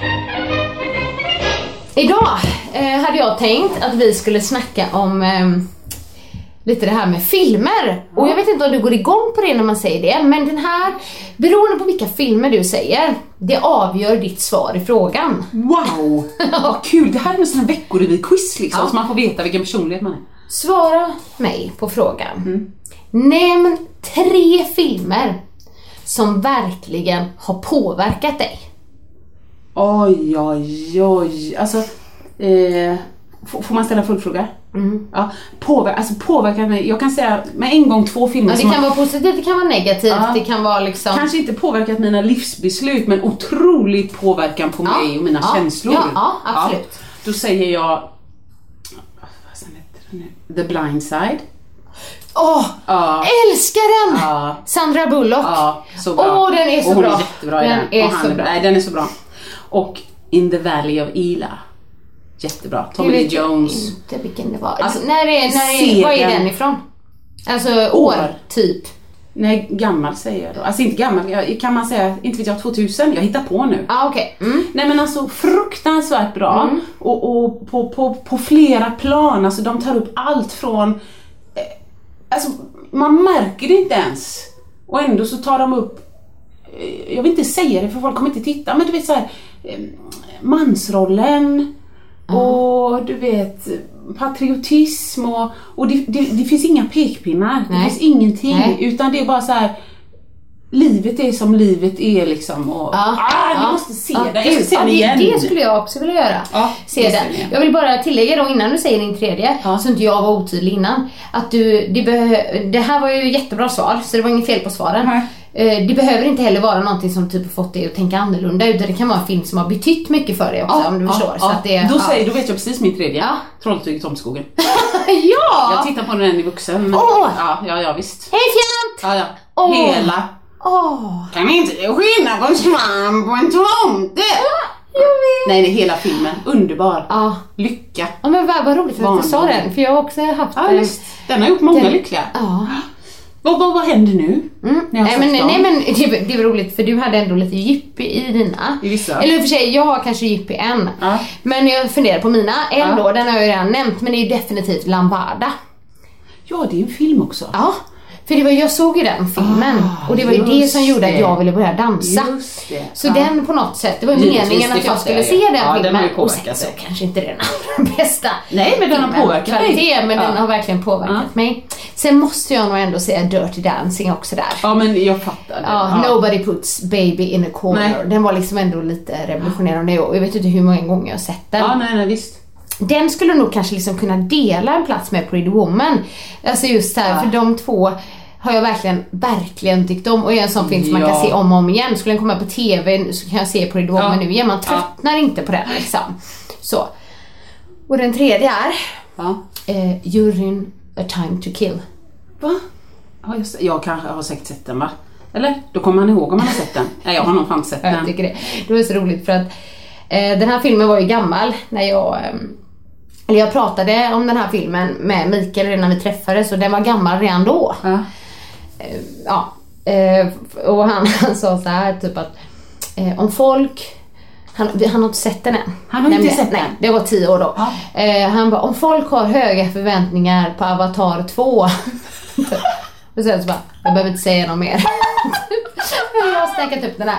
Idag eh, hade jag tänkt att vi skulle snacka om eh, lite det här med filmer. Och jag vet inte om du går igång på det när man säger det, men den här, beroende på vilka filmer du säger, det avgör ditt svar i frågan. Wow, vad kul. Det här är en sån här veckorevy-quiz liksom, Ja. så man får veta vilken personlighet man är. Svara mig på frågan. Nämn tre filmer som verkligen har påverkat dig. Oj, oj, oj. Alltså, eh, får, man ställa följdfråga? Mm. Ja, påver- alltså påverkat mig. Jag kan säga med en gång två filmer Ja, det kan har vara positivt, det kan vara negativt, Ja. det kan vara liksom... kanske inte påverkat mina livsbeslut men otroligt påverkan på Ja, mig och mina ja, känslor. ja, ja, absolut. då säger jag, vad sen heter den nu? The Blind Side. Åh! Ja. Älskar den! Ja. Sandra Bullock. Ja. Åh, den är så och bra. är Den den. är och han så bra. Nej, den är så bra. Och In the Valley of Ela. Jättebra. Tommy Lee Jones. inte vilken det var. Alltså, när är, när är, var är den. ifrån? Alltså år, År. typ. Nej, gammal säger jag då. Alltså inte gammal, jag- kan man säga, inte vet jag, 2000? Jag hittar på nu. Ah, okej. Mm. Nej men alltså fruktansvärt bra och, och på, på, på flera plan, alltså de tar upp allt från eh, Alltså man märker det inte ens och ändå så tar de upp eh, Jag vill inte säga det för folk kommer inte titta men du vet såhär Mansrollen och du vet patriotism och, och det, det, det finns inga pekpinnar, det Nej. finns ingenting Nej. utan det är bara så här. Livet är som livet är liksom och Ja, ah, ja. måste se Ja, den, jag ska se den det- igen. Det skulle jag också vilja göra. Ja, se det den. ni. Jag vill bara tillägga då innan du säger din tredje, Ja. så inte jag var otydlig innan. Att du, det, behö- det här var ju jättebra svar, så det var inget fel på svaren. Nej. Eh, Det behöver inte heller vara någonting som typ fått dig att tänka annorlunda utan det kan vara en film som har betytt mycket för dig också om du förstår. Så att det, då, ja. säger, då vet jag precis min tredje. Ja. Trolltyget Tomskogen. ja! Jag tittar på den i vuxen. Åh! Ja, ja, ja visst. Hej fjant! Ja, ja. Åh. Hela. Åh! Kan inte skilja på en svamp och en tomte? Jag! Nej, det är hela filmen. Underbar. Ja. Lycka. Ja men vad, vad roligt att du sa den för jag har också haft Ja, en... visst. Den har gjort många den- lyckliga. Ja. Vad, vad, vad händer nu? Mm. Nej, men, dem? nej men det, det var roligt för du hade ändå lite djup i dina. I vissa. Eller i och för sig, jag har kanske djup i en. Ja. Men jag funderar på mina. En Ja. då, den har jag ju redan nämnt, men det är ju definitivt Lambada. Ja, det är en film också. Ja. För det var, jag såg ju den filmen Ah, och det var ju det som gjorde att jag ville börja dansa. Så Ja. den på något sätt, det var ju meningen att jag skulle jag se den Ja, den filmen. och sen så kanske inte den allra bästa Nej, men den har påverkat kvalitet, men Ja. den har verkligen påverkat Ja. mig. Sen måste jag nog ändå säga Dirty Dancing också där. Ja, men jag fattar det. Ja, Nobody puts baby in a corner. Nej. Den var liksom ändå lite revolutionerande och jag vet inte hur många gånger jag har sett den. Ja, nej, nej, visst. Den skulle nog kanske liksom kunna dela en plats med Pretty Woman. Alltså just så här, Ja. för de två har jag verkligen, verkligen tyckt om och är en sån film som man Ja. kan se om och om igen. Skulle den komma på TV så kan jag se Pretty Woman Ja. nu igen. Man tröttnar inte på den liksom. Så. Och den tredje är Ja. eh, Juryn A Time To Kill. Va? Ja, just det. Jag kanske har säkert sett den va? Eller? Då kommer man ihåg om man har sett den. Nej, jag har nog fan sett Jag den. tycker det. Det var så roligt för att eh, den här filmen var ju gammal när jag eh, eller jag pratade om den här filmen med Mikael redan när vi träffades och den var gammal redan då. Ja. Ja, eh, och han, han sa så här typ att eh, om folk han, han har inte sett den än. Han har inte Nämligen. sett Nej, den? det var tio år då. Ja. Eh, han bara, om folk har höga förväntningar på Avatar 2. och sen så bara, jag behöver inte säga något mer. jag har snackat upp den här.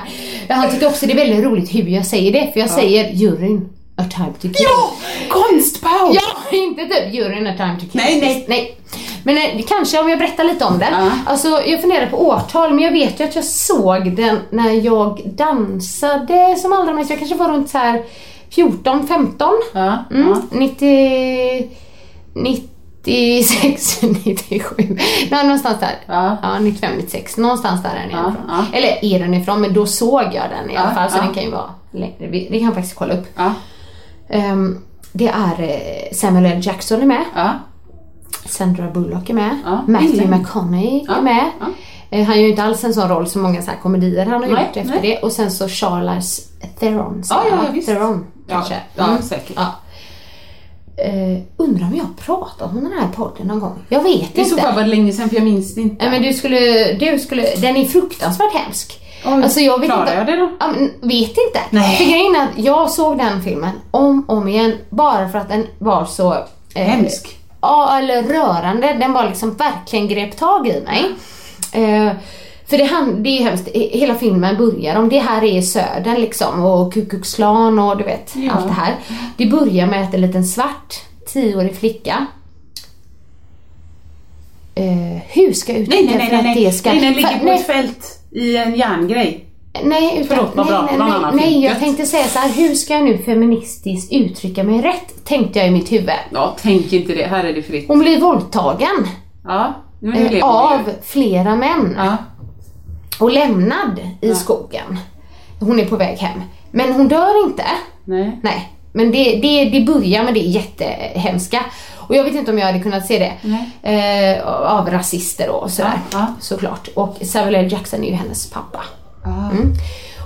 Han tycker också det är väldigt roligt hur jag säger det, för jag säger juryn, a time to kill. Ja! Konstpaus! Ja, inte typ juryn a time to kill. Nej, nej. nej. Men eh, kanske om jag berättar lite om den. Ja. Alltså jag funderar på årtal men jag vet ju att jag såg den när jag dansade som allra mest. Jag kanske var runt så här 14, 15. Ja, Mm, ja. 90, 96, 97. Nej, någonstans där. Ja. Ja, 95, 96. Någonstans där är den Ja, ja. Eller är den ifrån, men då såg jag den i alla Ja, fall. Så ja. den kan ju vara längre. Vi- Det kan jag faktiskt kolla upp. Ja, Ehm, det är eh, Samuel L. Jackson är med. Sandra Bullock är med. Ja, Matthew mm. McConaughey Ja, är med. ja. Eh, Han gör ju inte alls en sån roll som många så här komedier han har Nej, gjort efter nej. det. Och sen så Charlize Theron. Ja, ja, ja, visst. Theron kanske. ja, säkert. Ja. Eh, undrar om jag har pratat om den här podden någon gång? Jag vet I så inte. fall var det länge sedan för jag minns det inte. Men du skulle, du skulle, den är fruktansvärt hemsk. Oj, alltså jag vet inte. jag det då? Men, vet inte. Nej. För grejen är att jag såg den filmen om och om igen bara för att den var så... eh, Hemsk. Ja, eller rörande. Den var liksom verkligen grep tag i mig. Eh, för det, han, det är hemskt, hela filmen börjar om det här är södern liksom och Ku Klux Klan och du vet Ja. allt det här. Det börjar med att en liten svart tioårig flicka Eh, hur ska jag Nej, uttrycka nej, nej, för nej, att nej. det ska... nej den ligger för- på ett fält i en järngrej. Nej, utan, Förlåt, nej, bra. nej, Det nej, nej, jag tänkte säga så här, hur ska jag nu feministiskt uttrycka mig rätt? Tänkte jag i mitt huvud. Ja, tänk inte det. Här är det fritt. Hon blir våldtagen Ja, men det eh, lever av ju. flera män Ja, och lämnad i skogen. Hon är på väg hem. Men hon dör inte. nej. Nej, men det, det, det börjar med det jättehemska. Och jag vet inte om jag hade kunnat se det. Eh, av rasister och sådär. Ja, ja. Såklart. Och Samuel L. Jackson är ju hennes pappa. Ja. Mm.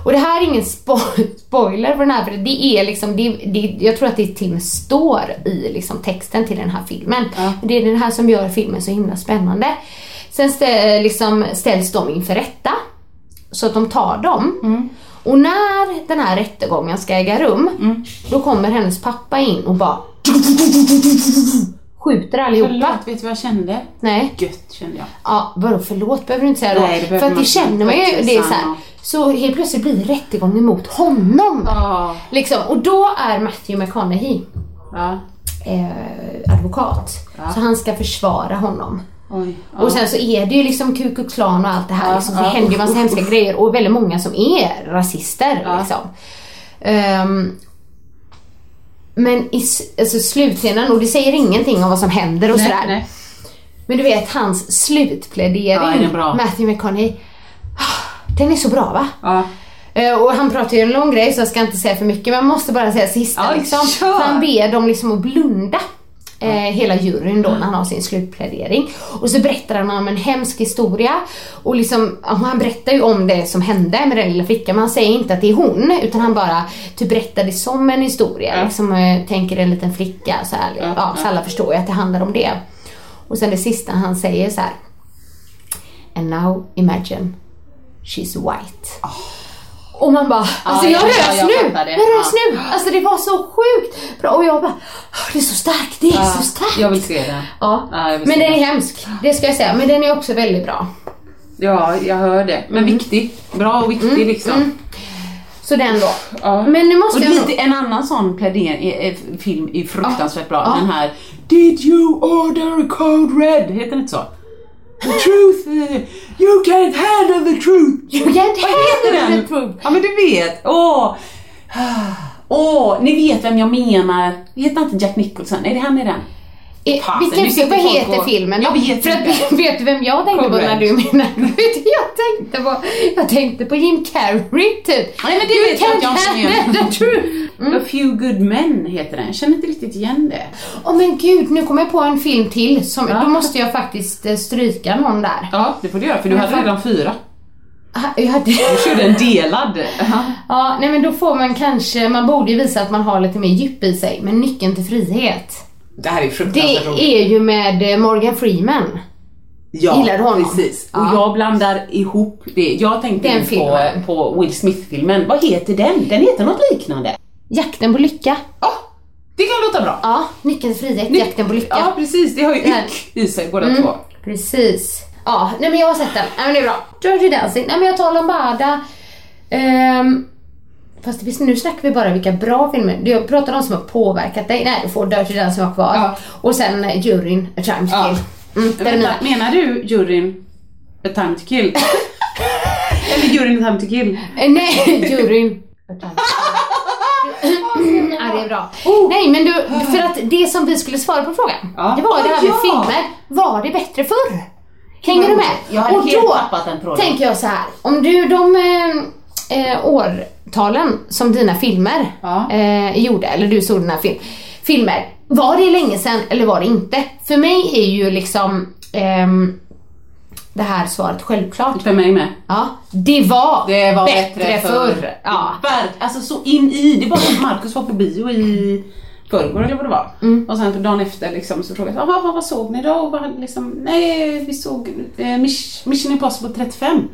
Och det här är ingen spo- spoiler för den här, för det är liksom, det, det, jag tror att det till och med står i liksom texten till den här filmen. Ja. Det är den här som gör filmen så himla spännande. Sen stä, liksom ställs de inför rätta, så att de tar dem. Mm. Och när den här rättegången ska äga rum, Mm. då kommer hennes pappa in och bara skjuter allihopa. Förlåt, vet du vad jag kände? Nej. Gött kände jag. Ja, vadå förlåt behöver du inte säga Nej, det då. För att det känner man ju, det är så här. Så helt plötsligt blir rättegången mot honom. Ja. Liksom, och då är Matthew McConaughey Ja. eh, advokat. Så han ska försvara honom. Oj. Ja. Och sen så är det ju liksom Ku Klux Klan och allt det här. Ja, liksom, det ja, händer ju massa hemska grejer och väldigt många som är rasister. Ja. Liksom. Ehm, men i alltså, slutscenen, och det säger ingenting om vad som händer och nej, sådär. nej. Men du vet hans Ja, slutplädering, bra. Matthew McConaughey. Den är så bra va? Ja. Eh, Och han pratar ju en lång grej så jag ska inte säga för mycket men jag måste bara säga sista Ja, liksom. För han ber dem liksom att blunda. Eh, hela juryn då när han har sin slutplädering. Och så berättar han om en hemsk historia. Och liksom, han berättar ju om det som hände med den lilla flickan men han säger inte att det är hon utan han bara typ berättar det som en historia. Ja. Liksom, eh, tänker en liten flicka så, här, Ja, ja, så alla förstår ju att det handlar om det. Och sen det sista han säger så här. And now imagine she's white. Och man bara, alltså jag ja, ja, rös jag nu! Jag rös Ja. nu! Alltså det var så sjukt bra och jag bara, "Åh, det är så starkt, det är så starkt! Jag vill se den. Ja, Ja, jag men den är hemsk, det ska jag säga. Men den är också väldigt bra. Ja, jag hör det. Men Mm. viktig. Bra och viktig liksom. Så den då. Ja. Men nu måste och jag lite, en annan sån plädering, eh, eh, film är fruktansvärt bra. Ja. Den här Did you order code red? Heter den inte så? The truth, eh, you can't handle the truth. You can't handle the truth. Ja men du vet, åh. Åh, ni vet vem jag menar. Heter inte Jack Nicholson? Är det han i den? Nu Vilken, vad heter och- filmen? Jag vet För att, vet du vem jag tänkte på Code när du menar jag tänkte på, jag tänkte på Jim Carrey typ. Nej, men det vet jag att jag the truth. A few good men heter den. Jag känner inte riktigt igen det. Åh men gud, nu kommer jag på en film till. Som, Ja. Då måste jag faktiskt eh, stryka någon där. Ja, det får du göra för du Men hade fan- redan fyra. Ah, Jag hade... Du körde en delad. Ja, nej men då får man kanske, man borde ju visa att man har lite mer djup i sig, men nyckeln till frihet. Det här är Det fruktansvärt roligt. är ju med eh, Morgan Freeman. Ja, Gillar honom? precis. Ja. Och jag blandar ihop det. Jag tänkte Den på, på Will Smith-filmen. Vad heter den? Den heter något liknande. Jakten på lycka. Ja, det kan låta bra. Ja, nyckeln till frihet, jakten på lycka. Ja, precis. Det har ju yck i sig båda Mm. två. Precis. Ja, nej men jag har sett den. Nej men det är bra. Dirty Dancing. Nej men jag tar Lombarda. Ehm, fast finns, nu snackar vi bara vilka bra filmer. Jag pratar om de som har påverkat dig. Nej, du får Dirty Dancing vara kvar. Ja. Och sen eh, juryn, A Time to. Kill. Mm, Vänta, menar du juryn A Time to Kill? Eller juryn A Time to Kill? Eh, nej, juryn. A Time to Kill. ja, det är bra. Nej men du, för att det som vi skulle svara på frågan. Ja. Det var det här med Ja. filmer. Var det bättre förr? Hänger du med? Jag hade Och helt då tappat den tråden. tänker jag så här. Om du, de eh, årtalen som dina filmer Ja. eh, gjorde, eller du såg dina film, filmer. Var det länge sedan eller var det inte? För mig är ju liksom ehm, det här svaret självklart. För mig med. Ja, det var, Det var bättre, bättre förr. förr. Ja. Alltså så in i. Det var som Marcus var på bio i förrgår eller vad det var. Mm. Och sen dagen efter liksom, så frågade jag vad, vad, vad såg ni då? Och vad, liksom, nej, vi såg eh, Miss- Mission Impossible 35.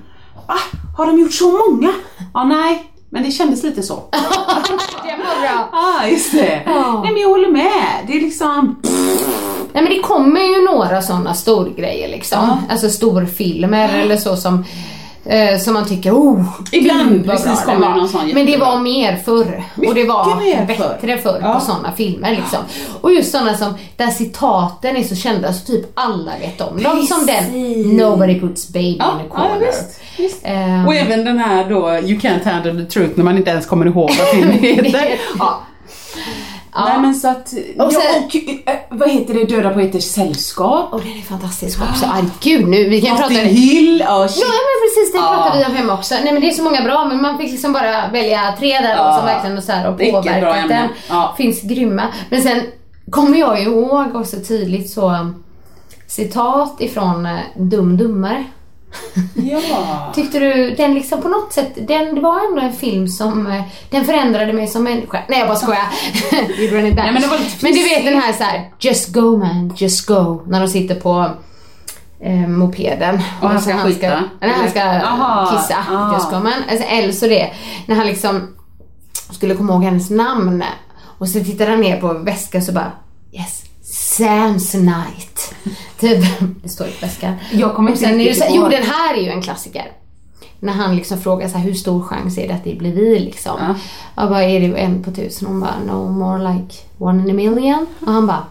Va? Har de gjort så många? Ja, nej. Men det kändes lite så. Det var bra. ah, just det. Ja. Nej men jag håller med. Det är liksom... Nej men det kommer ju några sådana storgrejer liksom. Ja. Alltså storfilmer eller så som eh, som man tycker, oh, Ibland, precis, kommer var. någon sån Men det var mer förr. och det var bättre förr. Ja. på sådana filmer liksom. Och just sådana som, där citaten är så kända så typ alla vet om dem. Som den. Nobody puts baby Ja, in a ja corner. visst. visst. Ehm, Och även den här då, You can't handle the truth, när man inte ens kommer ihåg vad filmen heter. ja. Ja. Nej men så att, Och och, sen- ja, och äh, vad heter det, Döda poeters sällskap? och den är fantastisk också. Aj, gud nu, vi kan prata... Notting Hill, ja shit. Ja men precis, det Ja. pratar vi om hemma också. Nej men det är så många bra men man fick liksom bara välja tre där Ja. som verkligen så här bra påverkat den. Ja. Finns grymma. Men sen kommer jag ihåg också tydligt så citat ifrån uh, Dum Dummare. Ja. Tyckte du den liksom på något sätt, den, det var ändå en film som, eh, den förändrade mig som människa. Nej jag bara skojar. Nej, men men du vet den här så här, just go man, just go. När de sitter på eh, mopeden. Och han ska han ska, skita? Nej, han ska Aha, kissa. ah. Just go man. Alltså, eller så det, när han liksom skulle komma ihåg hennes namn. Och så tittar han ner på väskan så bara Yes, Sam's night. Typ, det står i väskan. Jag kommer inte sen är det riktigt så, Jo ihåg. den här är ju en klassiker. När han liksom frågar så här, hur stor chans är det att det blir vi liksom? Ja. Jag bara, är det en på tusen? Hon bara, no more like one in a million. Och han bara,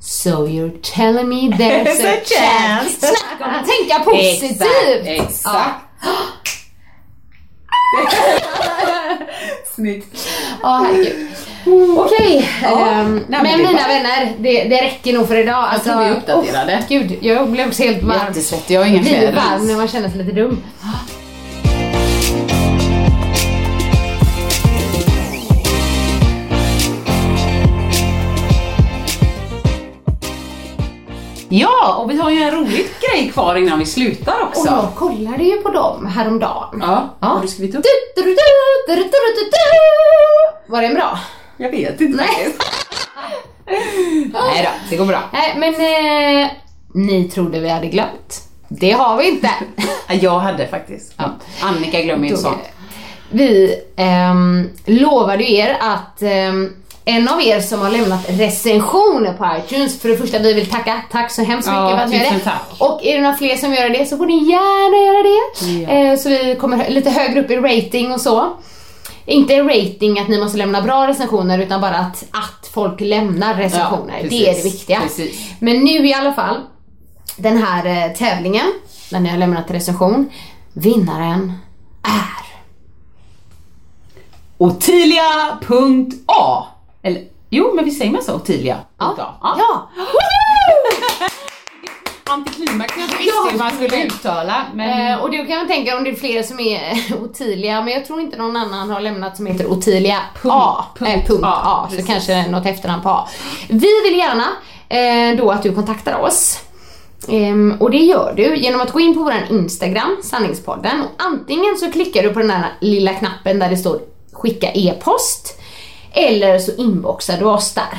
so you're telling me there's a a chance. chance. Snacka om att tänka positivt! Exakt, exakt. Snyggt. Ja, herregud. Okej, Ja, ehm, men mina vänner, det, det räcker nog för idag. Alltså, tror vi är uppdaterade. oh, gud, jag blev helt varm. Jättesvettig, jag har inga kläder varm ens. när man känner sig lite dum. Ja, och vi har ju en rolig grej kvar innan vi slutar Och också. jag kollade ju på dem häromdagen. Ja, Ja. har du skrivit upp? Du, du, du, du, du, du, du, du. Var den bra? Jag vet inte Nej. Nej då, det går bra. Nej, men eh, ni trodde vi hade glömt. Det har vi inte. Ja, Jag hade faktiskt. Ja. Annika glömmer ju sånt. Vi ehm, lovade er att ehm, en av er som har lämnat recensioner på iTunes, för det första vi vill tacka, tack så hemskt mycket Ja, för att ni gör det. tack. Och är det några fler som gör det så får ni gärna göra det. Ja. Eh, så vi kommer lite högre upp i rating och så. Inte rating att ni måste lämna bra recensioner utan bara att, att folk lämnar recensioner. Ja, det är det viktiga. precis. Men nu i alla fall, den här eh, tävlingen, när ni har lämnat recension, vinnaren är Ottilia.a Eller, jo men vi säger man så, Ottilia. Ja. Ja. ja. Antiklimax, jag visste Ja, hur man skulle uttala. Men... Eh, och det kan man tänka om det är fler som är Ottilia, men jag tror inte någon annan har lämnat som heter Ottilia A. punkt eh, punkt A, A, så kanske något efternamn på A. Vi vill gärna eh, då att du kontaktar oss Ehm, och det gör du genom att gå in på vår Instagram, Sanningspodden. Och antingen så klickar du på den här lilla knappen där det står skicka e-post. Eller så inboxar du oss där.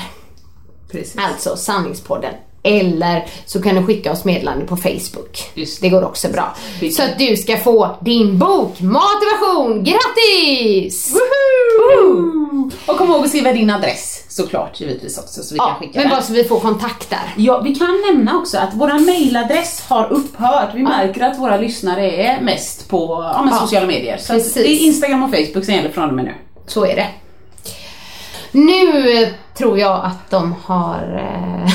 Precis. Alltså Sanningspodden. Eller så kan du skicka oss meddelande på Facebook. Just det går också bra. Precis. Så att du ska få din bok Motivation gratis! Och kom ihåg att skriva din adress såklart givetvis också så vi kan Ja, skicka men bara så vi får kontakt där. Ja, vi kan nämna också att vår mailadress har upphört. Vi märker att våra lyssnare är mest på ja, Ja, sociala medier. Så det är Instagram och Facebook som gäller från och med nu. Så är det. Nu eh, tror jag att de har eh,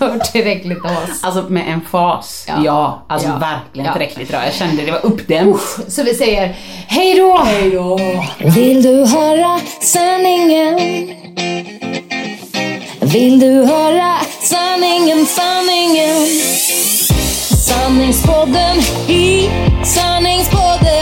hört tillräckligt av oss. Alltså med en fas. Ja. Ja, alltså Ja. verkligen Ja. tillräckligt bra. Jag kände det var uppdämt. Så vi säger hej då! Vill du höra sanningen? Vill du höra sanningen, sanningen? Sanningspodden i sanningspodden